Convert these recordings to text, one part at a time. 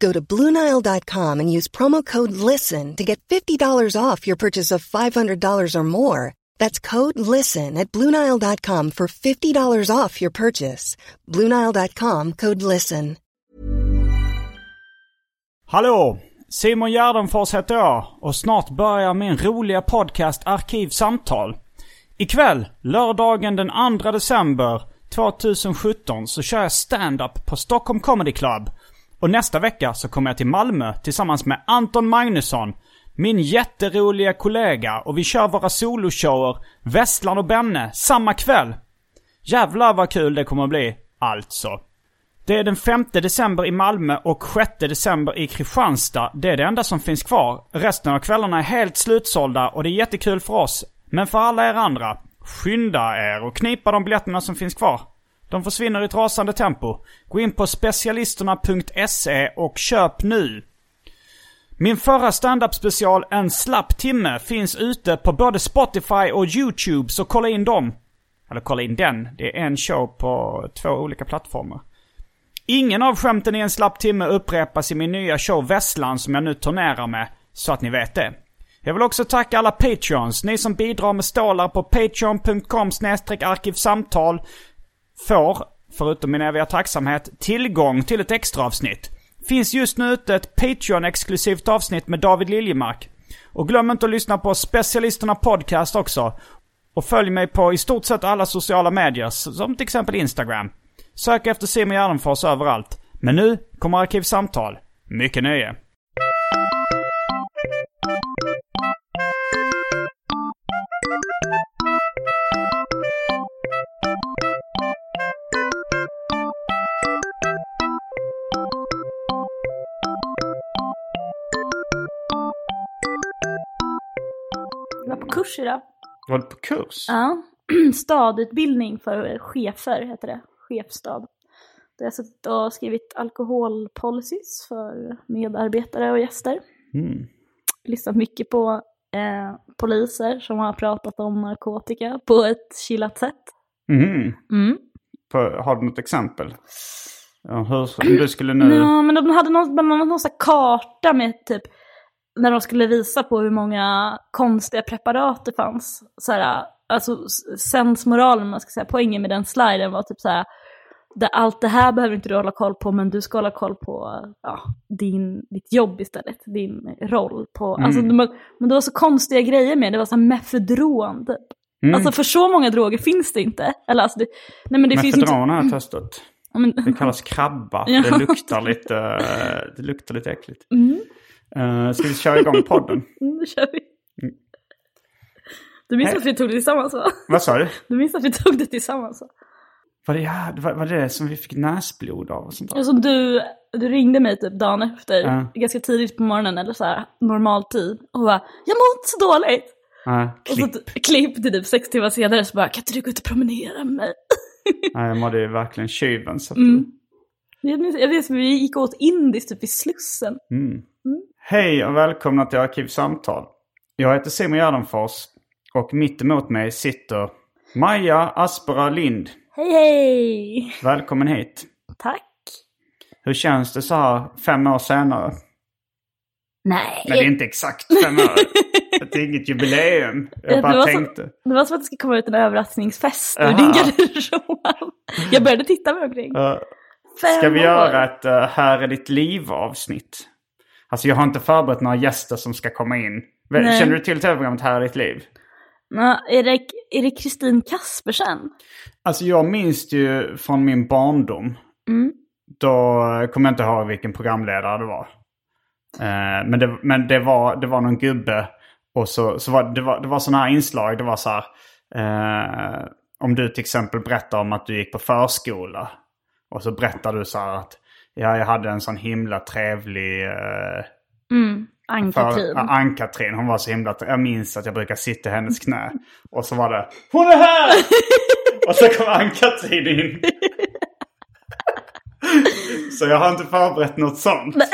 Go to Bluenile.com and use promo code LISTEN to get $50 off your purchase of $500 or more. That's code LISTEN at Bluenile.com for $50 off your purchase. Bluenile.com code LISTEN. Hallå! Simon Gärdenfors heter jag och snart börjar min roliga podcast Arkivsamtal. Ikväll, lördagen den 2 december 2017, så kör jag stand-up på Stockholm Comedy Club. Och nästa vecka så kommer jag till Malmö tillsammans med Anton Magnusson, min jätteroliga kollega och vi kör våra soloshower, Vestland och Benne, samma kväll. Jävlar vad kul det kommer att bli, alltså. Det är den 5 december i Malmö och 6 december i Kristianstad. Det är det enda som finns kvar. Resten av kvällarna är helt slutsålda och det är jättekul för oss. Men för alla er andra, skynda er och knipa de biljetterna som finns kvar. De försvinner i ett rasande tempo. Gå in på specialisterna.se och köp nu. Min förra stand-up special En slapp timme finns ute på både Spotify och YouTube, så kolla in dem. Eller kolla in den. Det är en show på två olika plattformar. Ingen av skämten i En slapp timme upprepas i min nya show Vesslan som jag nu turnerar med, så att ni vet det. Jag vill också tacka alla Patreons. Ni som bidrar med stålar på patreon.com arkivsamtal får, förutom min eviga tacksamhet, tillgång till ett extra avsnitt. Finns just nu ute ett Patreon-exklusivt avsnitt med David Liljemark. Och glöm inte att lyssna på Specialisterna Podcast också. Och följ mig på i stort sett alla sociala medier, som till exempel Instagram. Sök efter Simon Gärdenfors överallt. Men nu kommer Arkivsamtal. Mycket nöje. Kurs idag. Var du på kurs? Ja. Stadutbildning för chefer heter det. Chefstad. Där jag suttit och skrivit alkoholpolicies för medarbetare och gäster. Mm. Lyssnat mycket på eh, poliser som har pratat om narkotika på ett chillat sätt. Mhm. Mm. För, har du något exempel? Ja, hur, du skulle nu... Ja, men de hade någon, bland annat någon karta med typ när de skulle visa på hur många konstiga preparat det fanns. Så här, alltså sensmoralen, man ska säga, poängen med den sliden var typ så här, det, allt det här behöver inte du hålla koll på, men du ska hålla koll på ja, din, ditt jobb istället, din roll. På, Mm. alltså, de, men det var så konstiga grejer med det, var så här mefedron typ. Mm. Alltså för så många droger finns det inte. Eller alltså det, nej men det finns inte... Mefedron har jag testat. Det kallas krabba. Ja. Det luktar lite, det luktar lite äckligt. mm, Uh, ska vi köra igång podden? mm, då kör vi. Mm. Du minns Hej. att vi tog det tillsammans va? Vad sa du? Du minns att vi tog det tillsammans va? Var det, ja, var, var det som vi fick näsblod av och sånt där? Alltså du, du ringde mig typ dagen efter, Ja. ganska tidigt på morgonen eller så här normal tid. Och bara, jag mår inte så dåligt. Nej, Och så klipp. klipp till typ sex timmar senare så bara, kan inte du gå ut och promenera med mig? Nej, jag mådde ju verkligen tjuven. Så att, Mm. Jag minns, jag minns vi gick åt indiskt typ i Slussen. Mm. Hej och välkomna till Arkivsamtal. Jag heter Simon Gärdenfors och mitt emot mig sitter Maja Aspera Lind. Hej hej! Välkommen hit. Tack. Hur känns det så här fem år senare? Nej. Nej, det är inte exakt fem år. Det är inget jubileum. Jag Det bara så- tänkte. Det var som att det skulle komma ut en överraskningsfest ur din garderob. Jag började titta mig omkring. Uh, Fem ska vi år. göra ett uh, Här är ditt liv-avsnitt? Alltså jag har inte förberett några gäster som ska komma in. Nej. Känner du till tv-programmet Här är ditt liv? Ja, är det är det Kristin Kaspersen? Alltså jag minns det ju från min barndom. Mm. Då kommer jag inte ihåg vilken programledare det var. Eh, men det, men det, var, det var någon gubbe. Och så, så var det var, det var sådana här inslag. Det var så här. Eh, om du till exempel berättar om att du gick på förskola. Och så berättar du så här att ja, jag hade en sån himla trevlig... Eh, Mm. Ann-Katrin. Ja, Ann-Katrin, hon var så himla... Jag minns att jag brukar sitta i hennes knä. Och så var det Hon är här! och så kom Ann-Katrin in. så jag har inte förberett något sånt.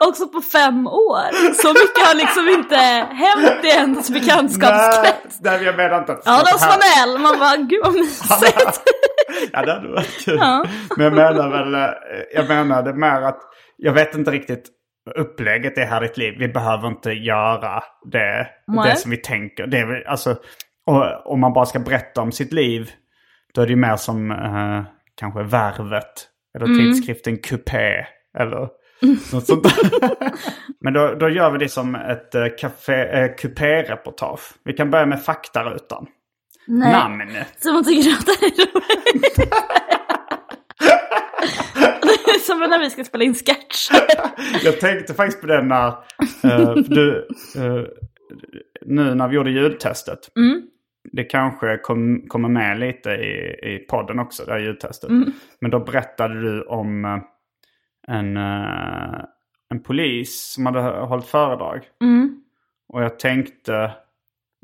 Också på fem år. Så mycket har liksom inte hänt i ens bekantskapskrets. Nej, nej, jag menar inte att det Ja, ska de vara som här. var. Man bara, gud vad mysigt. Ja, det hade varit kul. Ja. Men jag menar väl, eh, jag menade mer att jag vet inte riktigt upplägget är här i ditt liv. Vi behöver inte göra det, Nej. det som vi tänker. Det är, alltså, och, om man bara ska berätta om sitt liv, då är det ju mer som eh, kanske Värvet. Eller Mm. tidskriften Coupé. Eller något sånt. Men då, då gör vi det som ett uh, café, eh, Coupé-reportage. Vi kan börja med faktarutan. Nej. Namnet. Så man tycker att det är roligt. Det är som när vi ska spela in sketcher. Jag tänkte faktiskt på det när eh, du, eh, nu när vi gjorde ljudtestet. Mm. Det kanske kom, kommer med lite i, i podden också, det här ljudtestet. Mm. Men då berättade du om eh, en, eh, en polis som hade hållit föredrag. Mm. Och jag tänkte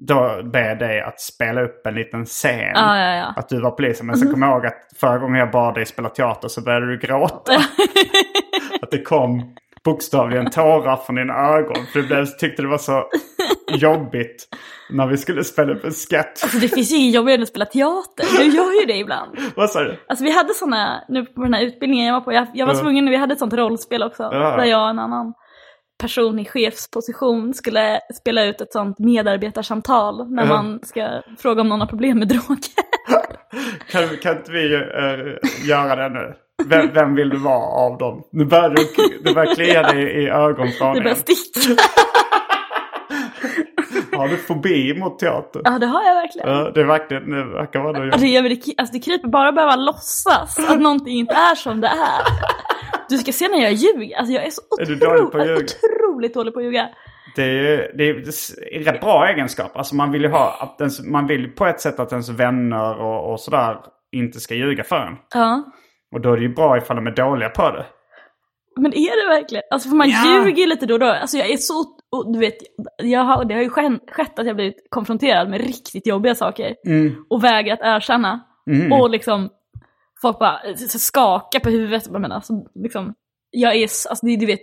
då be dig att spela upp en liten scen. Ja, ja, ja. Att du var polisen. Men sen kom jag ihåg att förra gången jag bad dig spela teater så började du gråta. att det kom bokstavligen tårar från dina ögon. För du tyckte det var så jobbigt när vi skulle spela upp en sketch. Alltså det finns ju inget jobbigare än att spela teater. Jag gör ju det ibland. Vad sa du? Alltså vi hade sådana, nu på den här utbildningen jag var på, jag, jag var tvungen, vi hade ett sånt rollspel också. Ja. Där jag och en annan person i chefsposition skulle spela ut ett sånt medarbetarsamtal. När man ska fråga om någon har problem med droger. Kan, kan inte vi eh, göra det nu? Vem, vem vill du vara av dem? Nu börjar du, du börjar klia dig i Det ögonfranen. börjar sticka. Har du fobi mot teater? Ja det har jag verkligen. Ja, det är verkligen, det verkar vara det. Alltså, jag, alltså det kryper bara att behöva låtsas att någonting inte är som det är. Du ska se när jag ljuger. Alltså jag är så Är du otro- otroligt dålig på att ljuga. Det är, det är en rätt bra egenskap. Alltså man vill ju ha, att ens, man vill på ett sätt att ens vänner och, och sådär inte ska ljuga för en. Ja. Och då är det ju bra ifall de är dåliga på det. Men är det verkligen? Alltså för man Ja. ljuger lite då och då. Alltså jag är så, du vet, jag har, det har ju skett, att jag blivit konfronterad med riktigt jobbiga saker. Och vägrat erkänna. Och liksom, folk bara så skakar på huvudet. Jag menar, alltså, liksom, jag är, alltså du vet,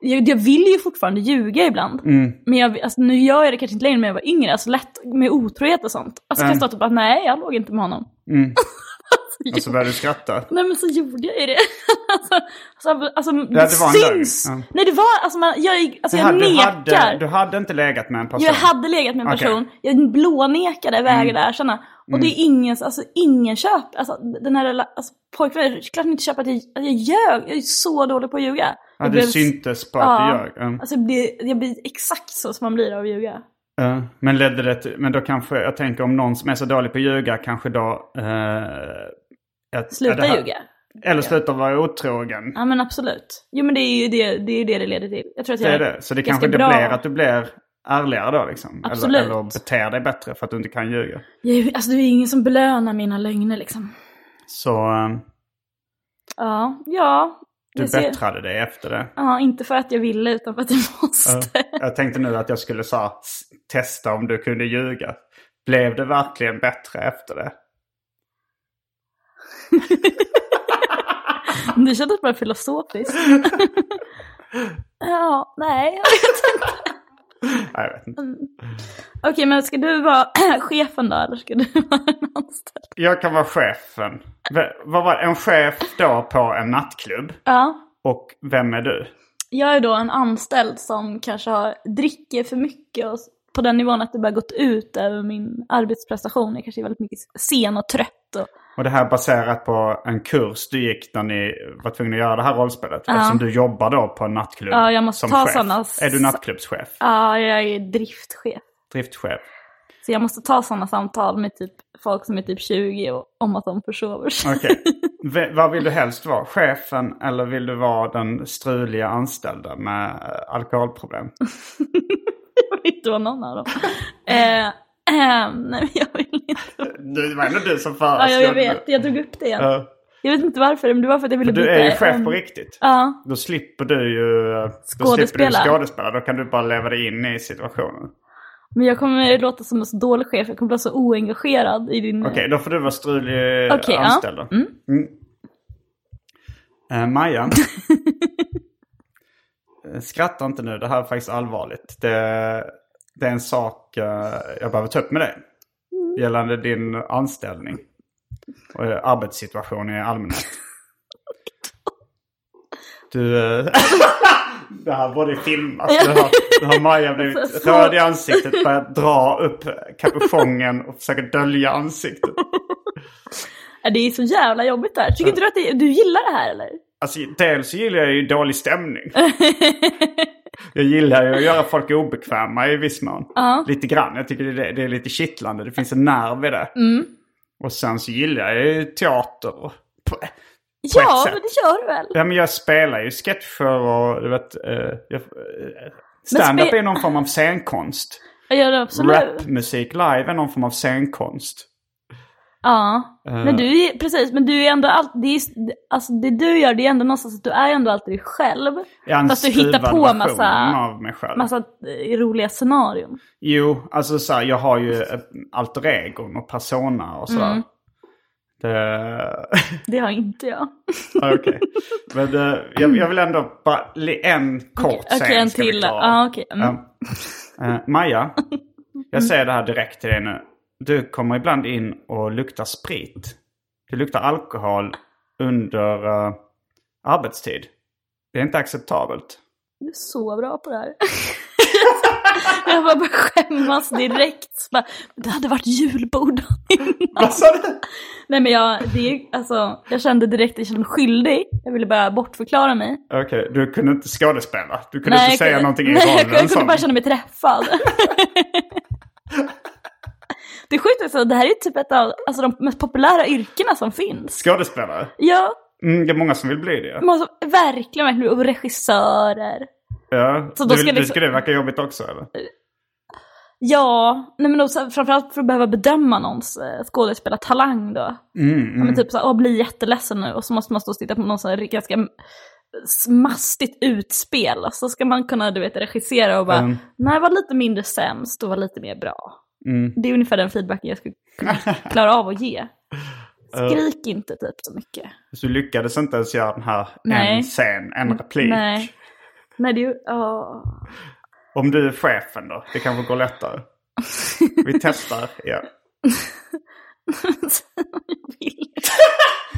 jag, jag vill ju fortfarande ljuga ibland. Men jag, alltså, nu gör jag det kanske inte längre när jag var yngre, alltså lätt med otrohet och sånt. Alltså kan jag stå och bara, nej jag låg inte med honom. alltså, Och så börjar du skratta. Nej men så gjorde jag ju det. alltså, alltså, alltså det, det var en syns. ja. Nej det var, alltså, man, jag, alltså Du jag hade, du, nekar. hade, du hade inte legat med en person? Jag hade legat med en person, jag blånekade, vägrade erkänna. Och det är ingen, alltså ingen köp, alltså den här alltså, pojkvännen, klart inte köper att jag, att jag ljög. Jag är så dålig på att ljuga. Ja, det blev- syntes på att Ja. du ljög. Ja. Alltså jag blir, jag blir exakt så som man blir av att ljuga. Ja, men ledde det till, men då kanske, jag tänker om någon som är så dålig på att ljuga kanske då... Eh, att- Sluta det här- ljuga. Eller sluta vara otrogen. Ja men absolut. Jo men det är ju det det, är det, det leder till. Jag tror att Det jag är det. Så det kanske det bra. blir att du blir ärligare då liksom. Absolut. Eller, eller beter dig bättre för att du inte kan ljuga. Jag, alltså det är ingen som belönar mina lögner liksom. Så eh, Ja, ja. du ser- bättrade dig efter det. Ja, inte för att jag ville utan för att jag måste. Jag tänkte nu att jag skulle så, här, testa om du kunde ljuga. Blev det verkligen bättre efter det? Det kändes bara filosofiskt. ja, nej, jag vet inte. Jag vet inte. Okej, men ska du vara chefen då eller ska du vara en anställd? Jag kan vara chefen. Vad var en chef då på en nattklubb? Ja, Och vem är du? jag är då en anställd som kanske har, dricker för mycket och på den nivån att det bara gått ut över min arbetsprestation. Jag kanske är väldigt mycket sen och trött och Och det här är baserat på en kurs du gick när ni var tvungna att göra det här rollspelet. Eftersom du jobbar då på en nattklubb Ja, jag måste som ta chef. såna- Är du nattklubbschef? Ja, jag är driftchef. Driftchef? Så jag måste ta sådana samtal med typ folk som är typ 20 och, om att de försover sig. Okej. V- vad vill du helst vara? Chefen eller vill du vara den struliga anställda med alkoholproblem? jag vill inte vara någon av dem. eh, nej, men jag vill inte. Det var ändå du som Ja, föreslog jag, jag vet. Jag drog upp det igen. Ja. Jag vet inte varför, men det var för att jag ville Du byta. är ju chef på riktigt. Ja, Då slipper du ju eh, då du Skådespela. Då kan du bara leva dig in i situationen. men jag kommer låta som en så dålig chef. Jag kommer bli så oengagerad i din... Okej, då får du vara strulig eh, ja. anställd. då. Mm. Mm. Eh, Maja. Skratta inte nu, det här är faktiskt allvarligt. Det, det är en sak eh, jag behöver ta upp med dig. Gällande din anställning. Och eh, arbetssituation i allmänhet. Du... eh, det här borde filmas. Nu har, nu har Maja blivit röd i ansiktet, börjat dra upp kapuschongen och försöker dölja ansiktet. Det är så jävla jobbigt där. Tycker inte du att det, du gillar det här eller? Alltså dels gillar jag ju dålig stämning. Jag gillar ju att göra folk obekväma i viss mån. Ja. Lite grann. Jag tycker det är, det är lite kittlande. Det finns en nerv i det. Mm. Och sen så gillar jag ju teater. På, på Ja, men det gör du väl? Ja men jag spelar ju sketcher och du vet. Eh, jag, eh, stand-up spe- är någon form av scenkonst. Jag gör det absolut. Rapmusik live är någon form av scenkonst. Ja, Eh. men du är, precis, men du är ändå alltid, det, är, alltså det du gör det är ändå någonstans att du är ändå alltid dig själv. Jag en Fast du hittar på massa- av mig själv. Massa eh, roliga scenarion. Jo, alltså så här, jag har ju eh, alter egon och persona och sådär. Mm. Det... Det har inte jag. Ja, Okej. Men eh, jag, jag vill ändå bara en kort Okej, scen en ska vi till. Ja, okej. Mm. Eh, Maja, jag säger det här direkt till dig nu. Du kommer ibland in och luktar sprit. Du luktar alkohol under eh, arbetstid. Det är inte acceptabelt. Du är så bra på det här. jag bara börjar skämmas direkt. Bara, det hade varit julbord innan. Vad sa du? Nej men jag, det alltså, jag kände direkt att jag kände mig skyldig. Jag ville bara bortförklara mig. Okej, du kunde inte skådespela. Du kunde jag inte säga kunde- någonting i nej, jag, rollen. jag kunde bara känna mig träffad. det är sjukt alltså, det här är typ ett av alltså, de mest populära yrkena som finns. Skådespelare? Ja, Mm, det är många som vill bli det. man måste, verkligen, verkligen, och regissörer. Ja. Så då du, ska liksom- det verka jobbigt också eller? Ja, nej men då, framförallt för att behöva bedöma någons eh, skådespelartalang då. Mm, Ja, men typ såhär, åh bli jätteledsen nu och så måste man stå och titta på någon sån här ganska mastigt utspel. Och så ska man kunna du vet, regissera och bara, Mm. nej var lite mindre sämst och var lite mer bra. Mm. Det är ungefär den feedbacken jag skulle klara av att ge. Skrik inte typ så mycket. Så du lyckades inte ens göra den här Nej. en scen, en replik. Nej. Nej, det är ju... åh. Om du är chefen då? Det kanske går lättare. Vi testar. Vill.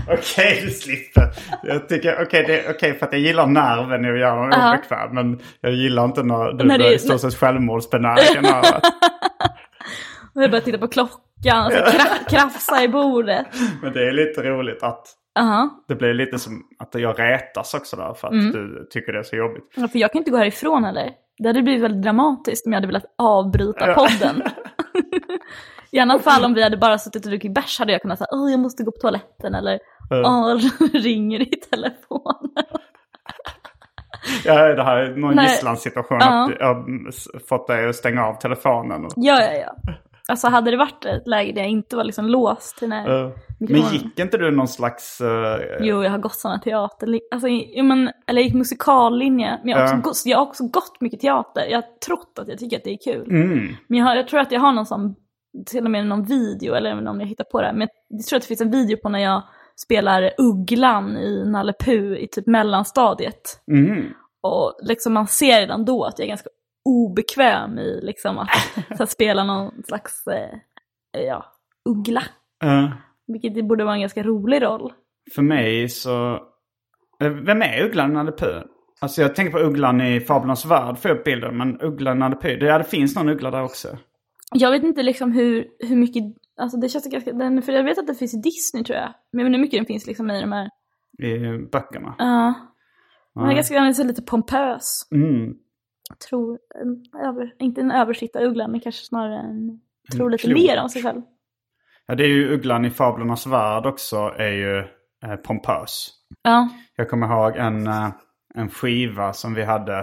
Okej, du slipper. Jag tycker, okej, det är okej för att jag gillar nerven i att göra någon Ja. obekväm. Men jag gillar inte när du det- blir i stort sett självmordsbenägen. Och jag börjar titta på klockan och så kra- krafsa i bordet. Men det är lite roligt att Ja, det blir lite som att jag retas också där för att Mm. du tycker det är så jobbigt. Ja, för jag kan inte gå härifrån heller. Det hade blivit väldigt dramatiskt om jag hade velat avbryta podden. I annat fall om vi hade bara suttit och druckit bärs hade jag kunnat säga åh jag måste gå på toaletten eller åh ringer i telefonen. Ja, det här är någon gisslansituation. Ja. Att jag har fått dig att stänga av telefonen. Och, Ja, ja, ja. Alltså hade det varit ett läge där jag inte var liksom låst till när... Eh, men gick inte du någon slags... eh, Jo, jag har gått sådana teater... Alltså, men, eller jag gick musikallinje. Men jag har, också Ja. gått, jag har också gått mycket teater. Jag har trott att jag tycker att det är kul. Mm. Men jag, har, jag tror att jag har någon sån, till och med någon video, eller även om jag hittar på det. Men jag tror att det finns en video på när jag spelar Ugglan i Nalle Puh i typ mellanstadiet. Mm. Och liksom man ser redan då att jag är ganska obekväm i liksom att så här, spela någon slags, eh, ja, uggla. Eh, Vilket det borde vara en ganska rolig roll. för mig så... eh, Vem är Ugglan i Nalle Puh? Alltså jag tänker på Ugglan i Fablernas Värld för upp bilden. Men Ugglan i Nalle Puh, det, ja, det finns någon uggla där också. Jag vet inte liksom hur, hur mycket, alltså det känns ganska, den, för jag vet att det finns i Disney tror jag. Men jag vet inte hur mycket den finns liksom i de här, I böckerna. ja. Den är ganska, den är lite pompös. Mm. Tror, en över, inte en översittaruggla, men kanske snarare en, tror lite klok. mer om sig själv. Ja, det är ju ugglan i Fablernas värld också är ju eh, pompös. Ja. Jag kommer ihåg en, eh, en skiva som vi hade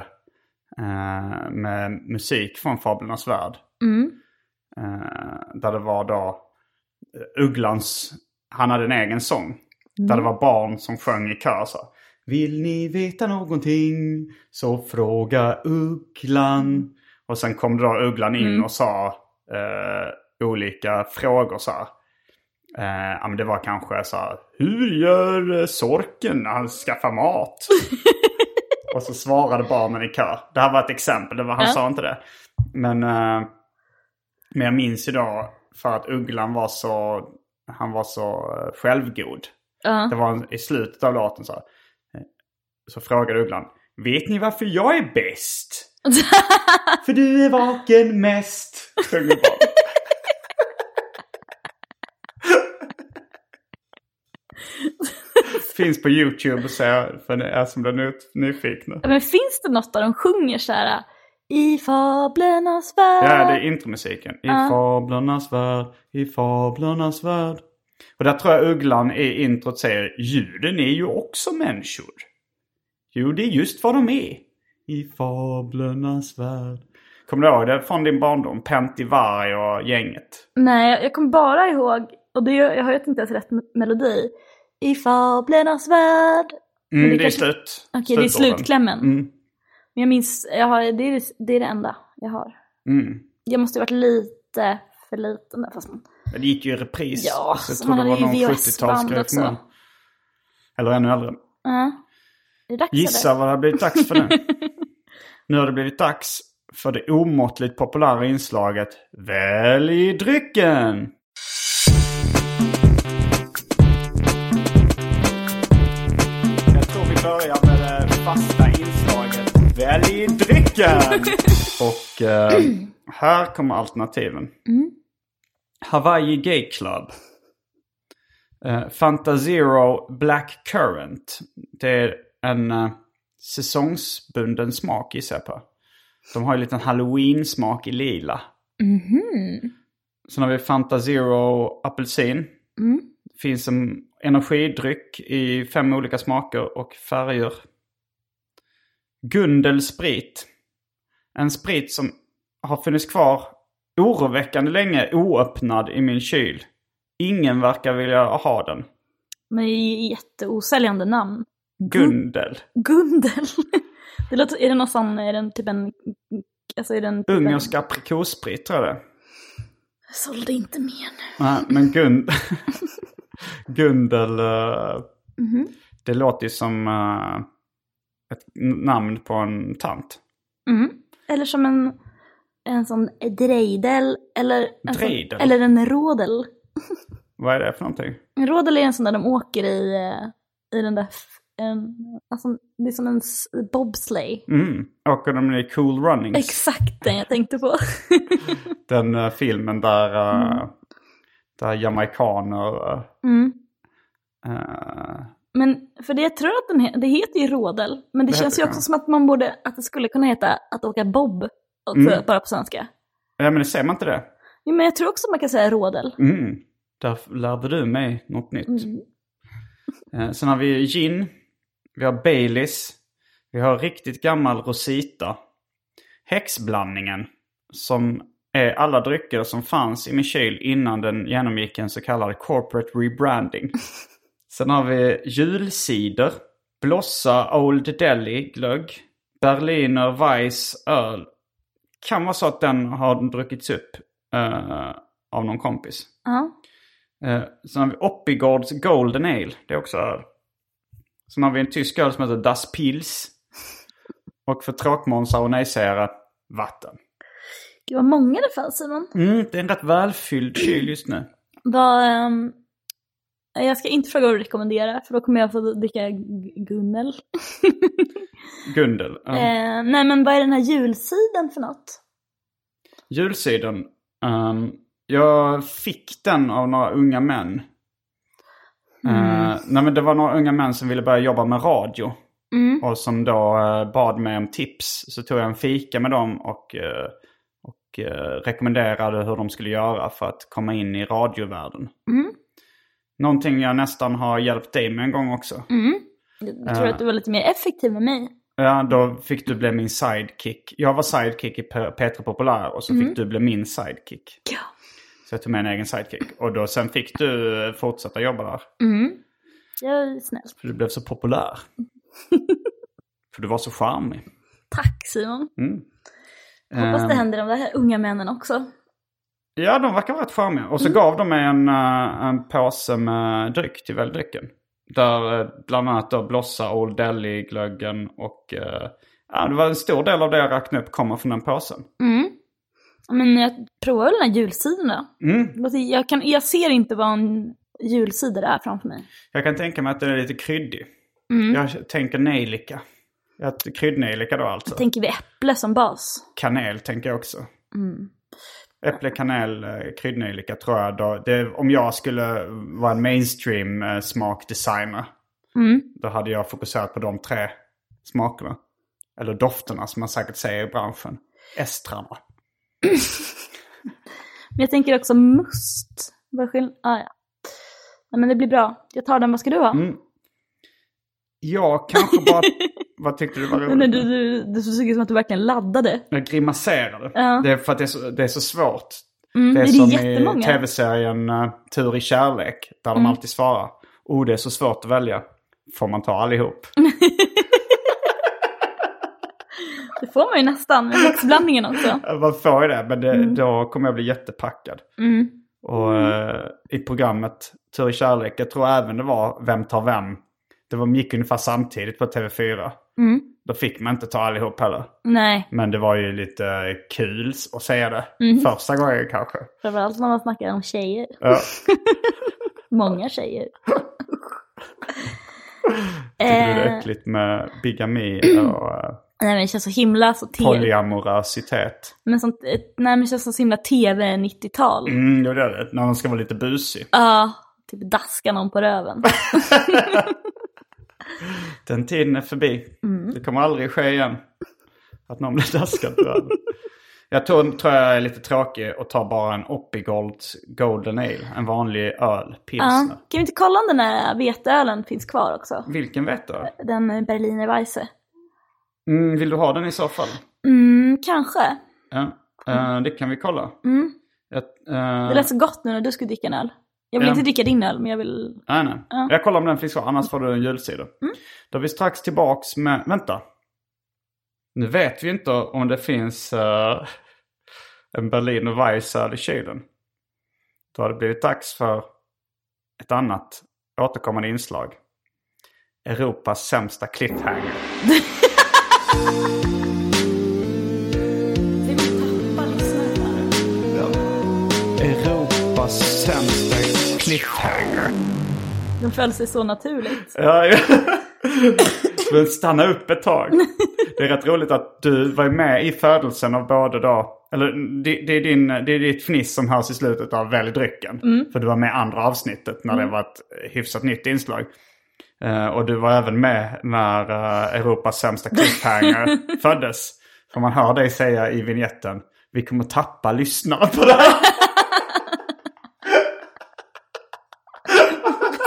eh, med musik från Fablernas värld. Mm. Eh, där det var då eh, Ugglans, han hade en egen sång. Där Mm. det var barn som sjöng i kör så. Vill ni veta någonting så fråga Ugglan. Och sen kom då Ugglan in Mm. och sa eh, olika frågor så här. Eh, men det var kanske så här, hur gör eh, sorken när han skaffar mat? och så svarade barnen i kör. Det här var ett exempel, det var, han Ja. sa inte det. Men, eh, men jag minns ju då för att Ugglan var så, han var så eh, självgod. Ja. Det var en, i slutet av låten så här, Så frågade Ugglan, vet ni varför jag är bäst? För du är vaken mest. sjunger. Finns på YouTube och ser för er som blir ny- nyfikna. Men finns det något där de sjunger så här i fablernas värld? Ja, det är intromusiken. I Ja. fablernas värld, i fablernas värld. Och där tror jag Ugglan i introt säger ljuden är ju också människor. Jo, det är just vad de är. I fablernas värld. Kommer du ihåg det från din barndom? Pentti-Varg och gänget. Nej, jag- kommer bara ihåg, och det, jag har ju inte ens rätt me- melodi. I fablernas värld. Mm, det det, är kanske- slut. Okej, det är slutklämmen. Mm, Men jag minns, jag har, det, är, det- det är det enda jag har. mm. Jag måste ju varit lite för liten där, fast man... Det gick ju i repris. Ja, så man det hade någon ju VHS-band 70-talsgrej också. Eller ännu äldre. Ja. Är det dags Gissa eller? vad det har blivit dags för nu. nu har det blivit dags för det omåttligt populära inslaget Välj drycken! Jag tror vi börjar med det fasta inslaget Välj drycken! Och eh, här kommer alternativen. Hawaii Gay Club. Uh, Fanta Zero Black Currant. Det är en eh, säsongsbunden smak gissar jag på. De har ju en liten halloween-smak i lila. Sen har vi Fanta Zero apelsin. Finns en energidryck i fem olika smaker och färger. Gundel sprit. En sprit som har funnits kvar oroväckande länge oöppnad i min kyl. Ingen verkar vilja ha den. Men det är ju jätteosäljande namn. Gundel. Gundel. Det låter, är det någon sån, är den typ en... Alltså är den typ en- Ungersk aprikossprit tror jag det. Jag sålde inte mer nu. Nej, men Gund... Gundel... eh, Det låter ju som eh, ett namn på en tant. Mm. Eller som en, en sån dreidel. Eller, en sån- Dreidel? eller en rådel. Vad är det för någonting? En rådel är en sån där de åker i, eh, i den där... En, alltså, det är som en bobsleigh. Mm. Åker de i Cool Runnings? Exakt den jag tänkte på. Den eh, filmen där, uh, där jamaikaner... eh, Mm. Men för det jag tror att den he- det heter ju rådel. Men det, Det känns ju det, också ja. som att man borde, att det skulle kunna heta att åka bob. Mm. Bara på svenska. ja, men det säger man inte det? Ja, men jag tror också man kan säga rådel. Mm. Där lärde du mig något nytt. Mm. Sen har vi gin. Vi har Baileys. Vi har riktigt gammal Rosita. Häxblandningen. Som är alla drycker som fanns i min kyl innan den genomgick en så kallad corporate rebranding. Sen har vi julcider. Blossa Old Delhi glögg. Berliner Weiss öl. Kan vara så att den har druckits upp eh, av någon kompis. Ja. Eh, sen har vi Oppigårds Golden Ale. Det är också öl. Sen har vi en tysk öl som heter Das Pils. Och för tråkmånsar och nejsägare, vatten. Gud vad många det fanns Simon. Mm, det är en rätt välfylld kyl just nu. Vad, ehm, jag ska inte fråga vad du rekommenderar för då kommer jag få dricka Gunnel. Gundel. Ja. Eh, nej men vad är den här julsiden för något? Julcidern. Ehm, jag fick den av några unga män. Eh, nej men det var några unga män som ville börja jobba med radio. Och som då eh, bad mig om tips. Så tog jag en fika med dem och, eh, och rekommenderade hur de skulle göra för att komma in i radiovärlden. Någonting jag nästan har hjälpt dig med en gång också. Jag tror att du var lite mer effektiv med mig. Ja, då fick du bli min sidekick. Jag var sidekick i P- Petra Populär och så fick du bli min sidekick. Ja. Så jag tog med en egen sidekick. Och då sen fick du fortsätta jobba där. Jag är snäll. För du blev så populär. för du var så charmig. Tack Simon. Mm. Hoppas Ehm. det händer de där unga männen också. Ja, de verkar rätt charmiga. Och så Mm. gav de mig en, eh, en påse med dryck till väldrycken. Där eh, bland annat då Blossa, Old Delhi-glöggen och... eh, ja, det var en stor del av det jag räknade upp kommer från den påsen. Men jag provar väl den här julsidan då. Mm. Jag, kan, jag ser inte vad en julsida är framför mig. Jag kan tänka mig att den är lite kryddig. Mm. Jag tänker nejlika. Jag- Kryddnejlika då alltså. Tänker vi äpple som bas? Kanel tänker jag också. Mm. Äpple, kanel, eh, kryddnejlika tror jag. Då, det, om jag skulle vara en mainstream eh, smakdesigner. Mm. Då hade jag fokuserat på de tre smakerna. Eller dofterna som man säkert säger i branschen. Estrarna. Men jag tänker också must. Vad skill- ah, ja. Nej, men det blir bra. Jag tar den. Vad ska du ha? Mm. Jag kanske bara... vad tyckte du var roligt? Nej, du, du, du såg ut som att du verkligen laddade. Jag grimaserade. Ja. Det är för att det är så, det är så svårt. Mm, Det är det är som i jättemånga. Mm. tv-serien uh, Tur i kärlek. Där de alltid svarar. Oh, det är så svårt att välja. Får man ta allihop? Det får man ju nästan med mixblandningen också. Man får ju det, men det, då kommer jag bli jättepackad. Mm. Och eh, i programmet Tur i kärlek, jag tror även det var Vem tar vem? Det var, gick ungefär samtidigt på TV4. Mm. Då fick man inte ta allihop heller. Nej, Men det var ju lite kul att säga det. Mm. Första gången kanske. framförallt när man snackar om tjejer. Ja. Många tjejer. Tycker du det är Eh, äckligt med bigami och eh, nej men det känns så himla så tv. polyamorositet? Men sånt, nej men det känns så himla tv 90-tal. Ja, Mm, det är det. När de ska vara lite busig. typ daska någon på röven. Den tiden är förbi. Mm. Det kommer aldrig ske igen. Att någon blir daskad på röven. Jag tror, tror jag är lite tråkig och tar bara en Oppigold Golden Ale. En vanlig öl, Ja. pilsner. Kan vi inte kolla om den där veteölen finns kvar också? Vilken vet du? Den Berliner Weisse. Mm, vill du ha den i så fall? Mm, kanske. Ja, eh, det kan vi kolla. Mm. Jag, eh, Det lät så gott nu när du skulle dricka en öl. Jag vill Ja. inte dricka din öl, men jag vill... nej, nej. Ja. Jag kollar om den finns kvar, annars får du en julsida. Då är vi strax tillbaks med... Vänta. Nu vet vi inte om det finns eh, en Berliner Weissöl i kylen. Då har det blivit dags för ett annat återkommande inslag. Europas sämsta cliffhanger. Europas sämsta cliffhanger. Den föll sig så naturligt. Ja, ja. Men stanna upp ett tag. Det är rätt roligt att du var med i födelsen av både då, eller det, det, är, din, det är ditt fniss som hörs i slutet av Välj drycken. För du var med i andra avsnittet när det var ett hyfsat nytt inslag. Eh, och du var även med när eh, Europas sämsta cliffhanger föddes. För man hör dig säga i vignetten, vi kommer tappa lyssnare på det här.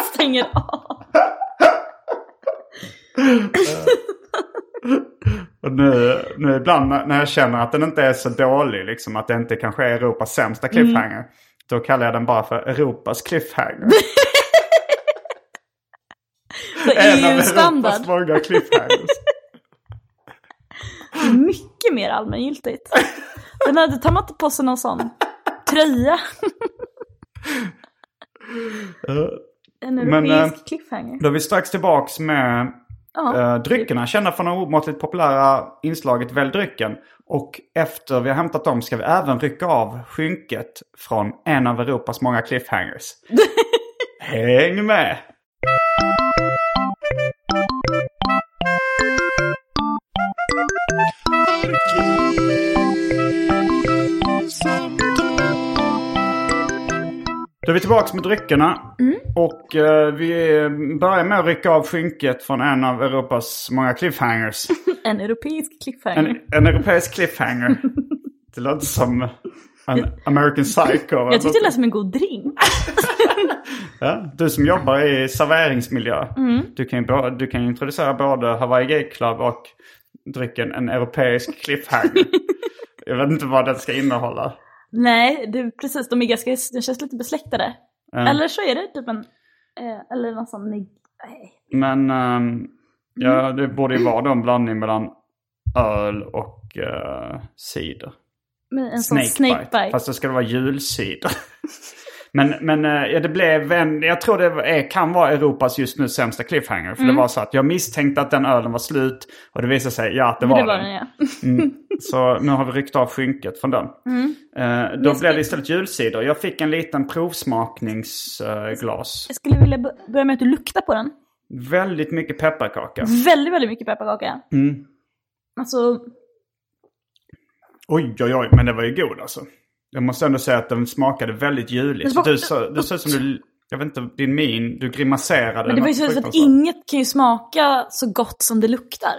Stänger av. Och nu, nu ibland när jag känner att den inte är så dålig, liksom att det inte kanske är Europas sämsta cliffhanger. Då kallar jag den bara för Europas cliffhanger. EU-standard. Europas många cliffhangers. Mycket mer allmängiltigt. Den hade, tar man inte på sig någon sån tröja. En Men, europeisk eh, cliffhanger. Då är vi strax tillbaks med eh, dryckerna. Kända från det omåttligt populära inslaget Välj drycken. Och efter vi har hämtat dem ska vi även rycka av skynket från en av Europas många cliffhangers. Häng med! Då är vi tillbaka med dryckerna. Och eh, vi börjar med att rycka av skynket från en av Europas många cliffhangers. En europeisk cliffhanger. En, en europeisk cliffhanger. Det låter som en American Psycho. Jag tyckte det lät som en god drink. Ja, du som jobbar i serveringsmiljö. Du, kan ju, du kan introducera både Hawaii Gay Club och drycken en europeisk cliffhanger. Jag vet inte vad den ska innehålla. Nej, det, precis. De är ganska, de känns lite besläktade. Ja. Eller så är det typ en, eh, eller någon sån, nej. Men ehm, ja, det borde ju vara då en blandning mellan öl och uh, cider. Men en sån Snakebite. Fast då ska det vara julcider. men men eh, ja, det blev en, jag tror det är, kan vara Europas just nu sämsta cliffhanger. För det var så att jag misstänkte att den ölen var slut. Och det visade sig, ja att det var, det var den. den ja. Så nu har vi ryckt av skynket från den. Eh, då blev det istället julcider. Jag fick en liten provsmakningsglas. Jag skulle vilja börja med att du luktar på den. Väldigt mycket pepparkaka. Väldigt, väldigt mycket pepparkaka. Mm. Alltså, Oj, oj, oj. Men det var ju god alltså. Jag måste ändå säga att den smakade väldigt juligt. Smak- Du sa du sa som du... Jag vet inte, din min, du grimaserade. men det var ju så att inget kan ju smaka så gott som det luktar.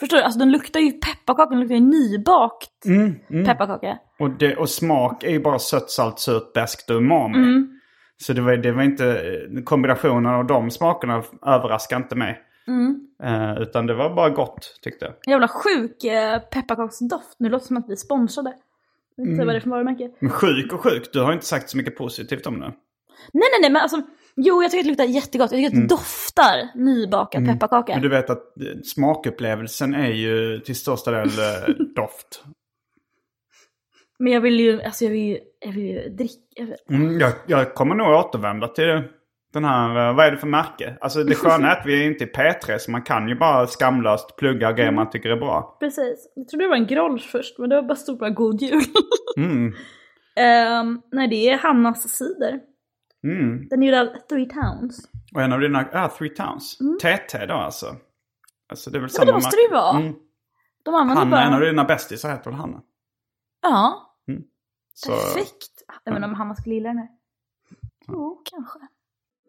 Förstår du? Alltså den luktar ju pepparkaka, den luktar ju nybakt Mm, mm. pepparkaka. Och, det, och smak är ju bara sött, salt, surt, beskt och umami. Mm. Så det var, det var inte... Kombinationen av de smakerna överraskade inte mig. Mm. Eh, utan det var bara gott, tyckte jag. Jävla sjuk eh, pepparkaksdoft. Nu låter det som att vi är sponsrade. Inte Mm. vad det är för varumärke. Men sjuk och sjuk, du har inte sagt så mycket positivt om det. Nej, nej, nej, men alltså. Jo, jag tycker att det luktar jättegott. Jag tycker att det doftar nybakad pepparkaka. Mm. Men du vet att eh, smakupplevelsen är ju till största del eh, doft. Men jag vill ju, alltså jag vill ju, jag vill ju dricka. Jag vill... Mm, jag, jag kommer nog återvända till den här, eh, vad är det för märke? Alltså det sköna är att vi är inte i P3 så man kan ju bara skamlöst plugga grejer man tycker är bra. Precis. Jag trodde det var en Grolsch först, men det var bara stort bara god jul. Mm. Ehm, nej, det är Hannas cider. Mm. Den är gjord av Three Towns. Och en av dina, ja, Three Towns. TT då alltså. Alltså det är väl Mm. Ja, samma det måste det ju vara. Mm. De använder Hanna, bara... en av dina bästisar heter väl Hanna? Ja, Så, perfekt. Jag inte om Hanna skulle gilla den här. Jo, kanske.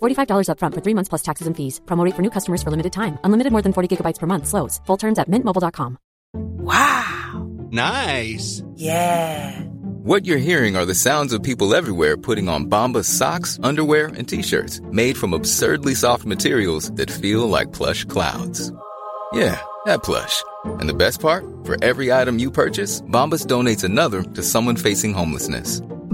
$45 upfront for three months plus taxes and fees. Promo rate for new customers for limited time. Unlimited more than 40 gigabytes per month. Slows. Full terms at mintmobile.com. Wow. Nice. Yeah. What you're hearing are the sounds of people everywhere putting on Bombas socks, underwear, and t-shirts made from absurdly soft materials that feel like plush clouds. Yeah, that plush. And the best part? For every item you purchase, Bombas donates another to someone facing homelessness.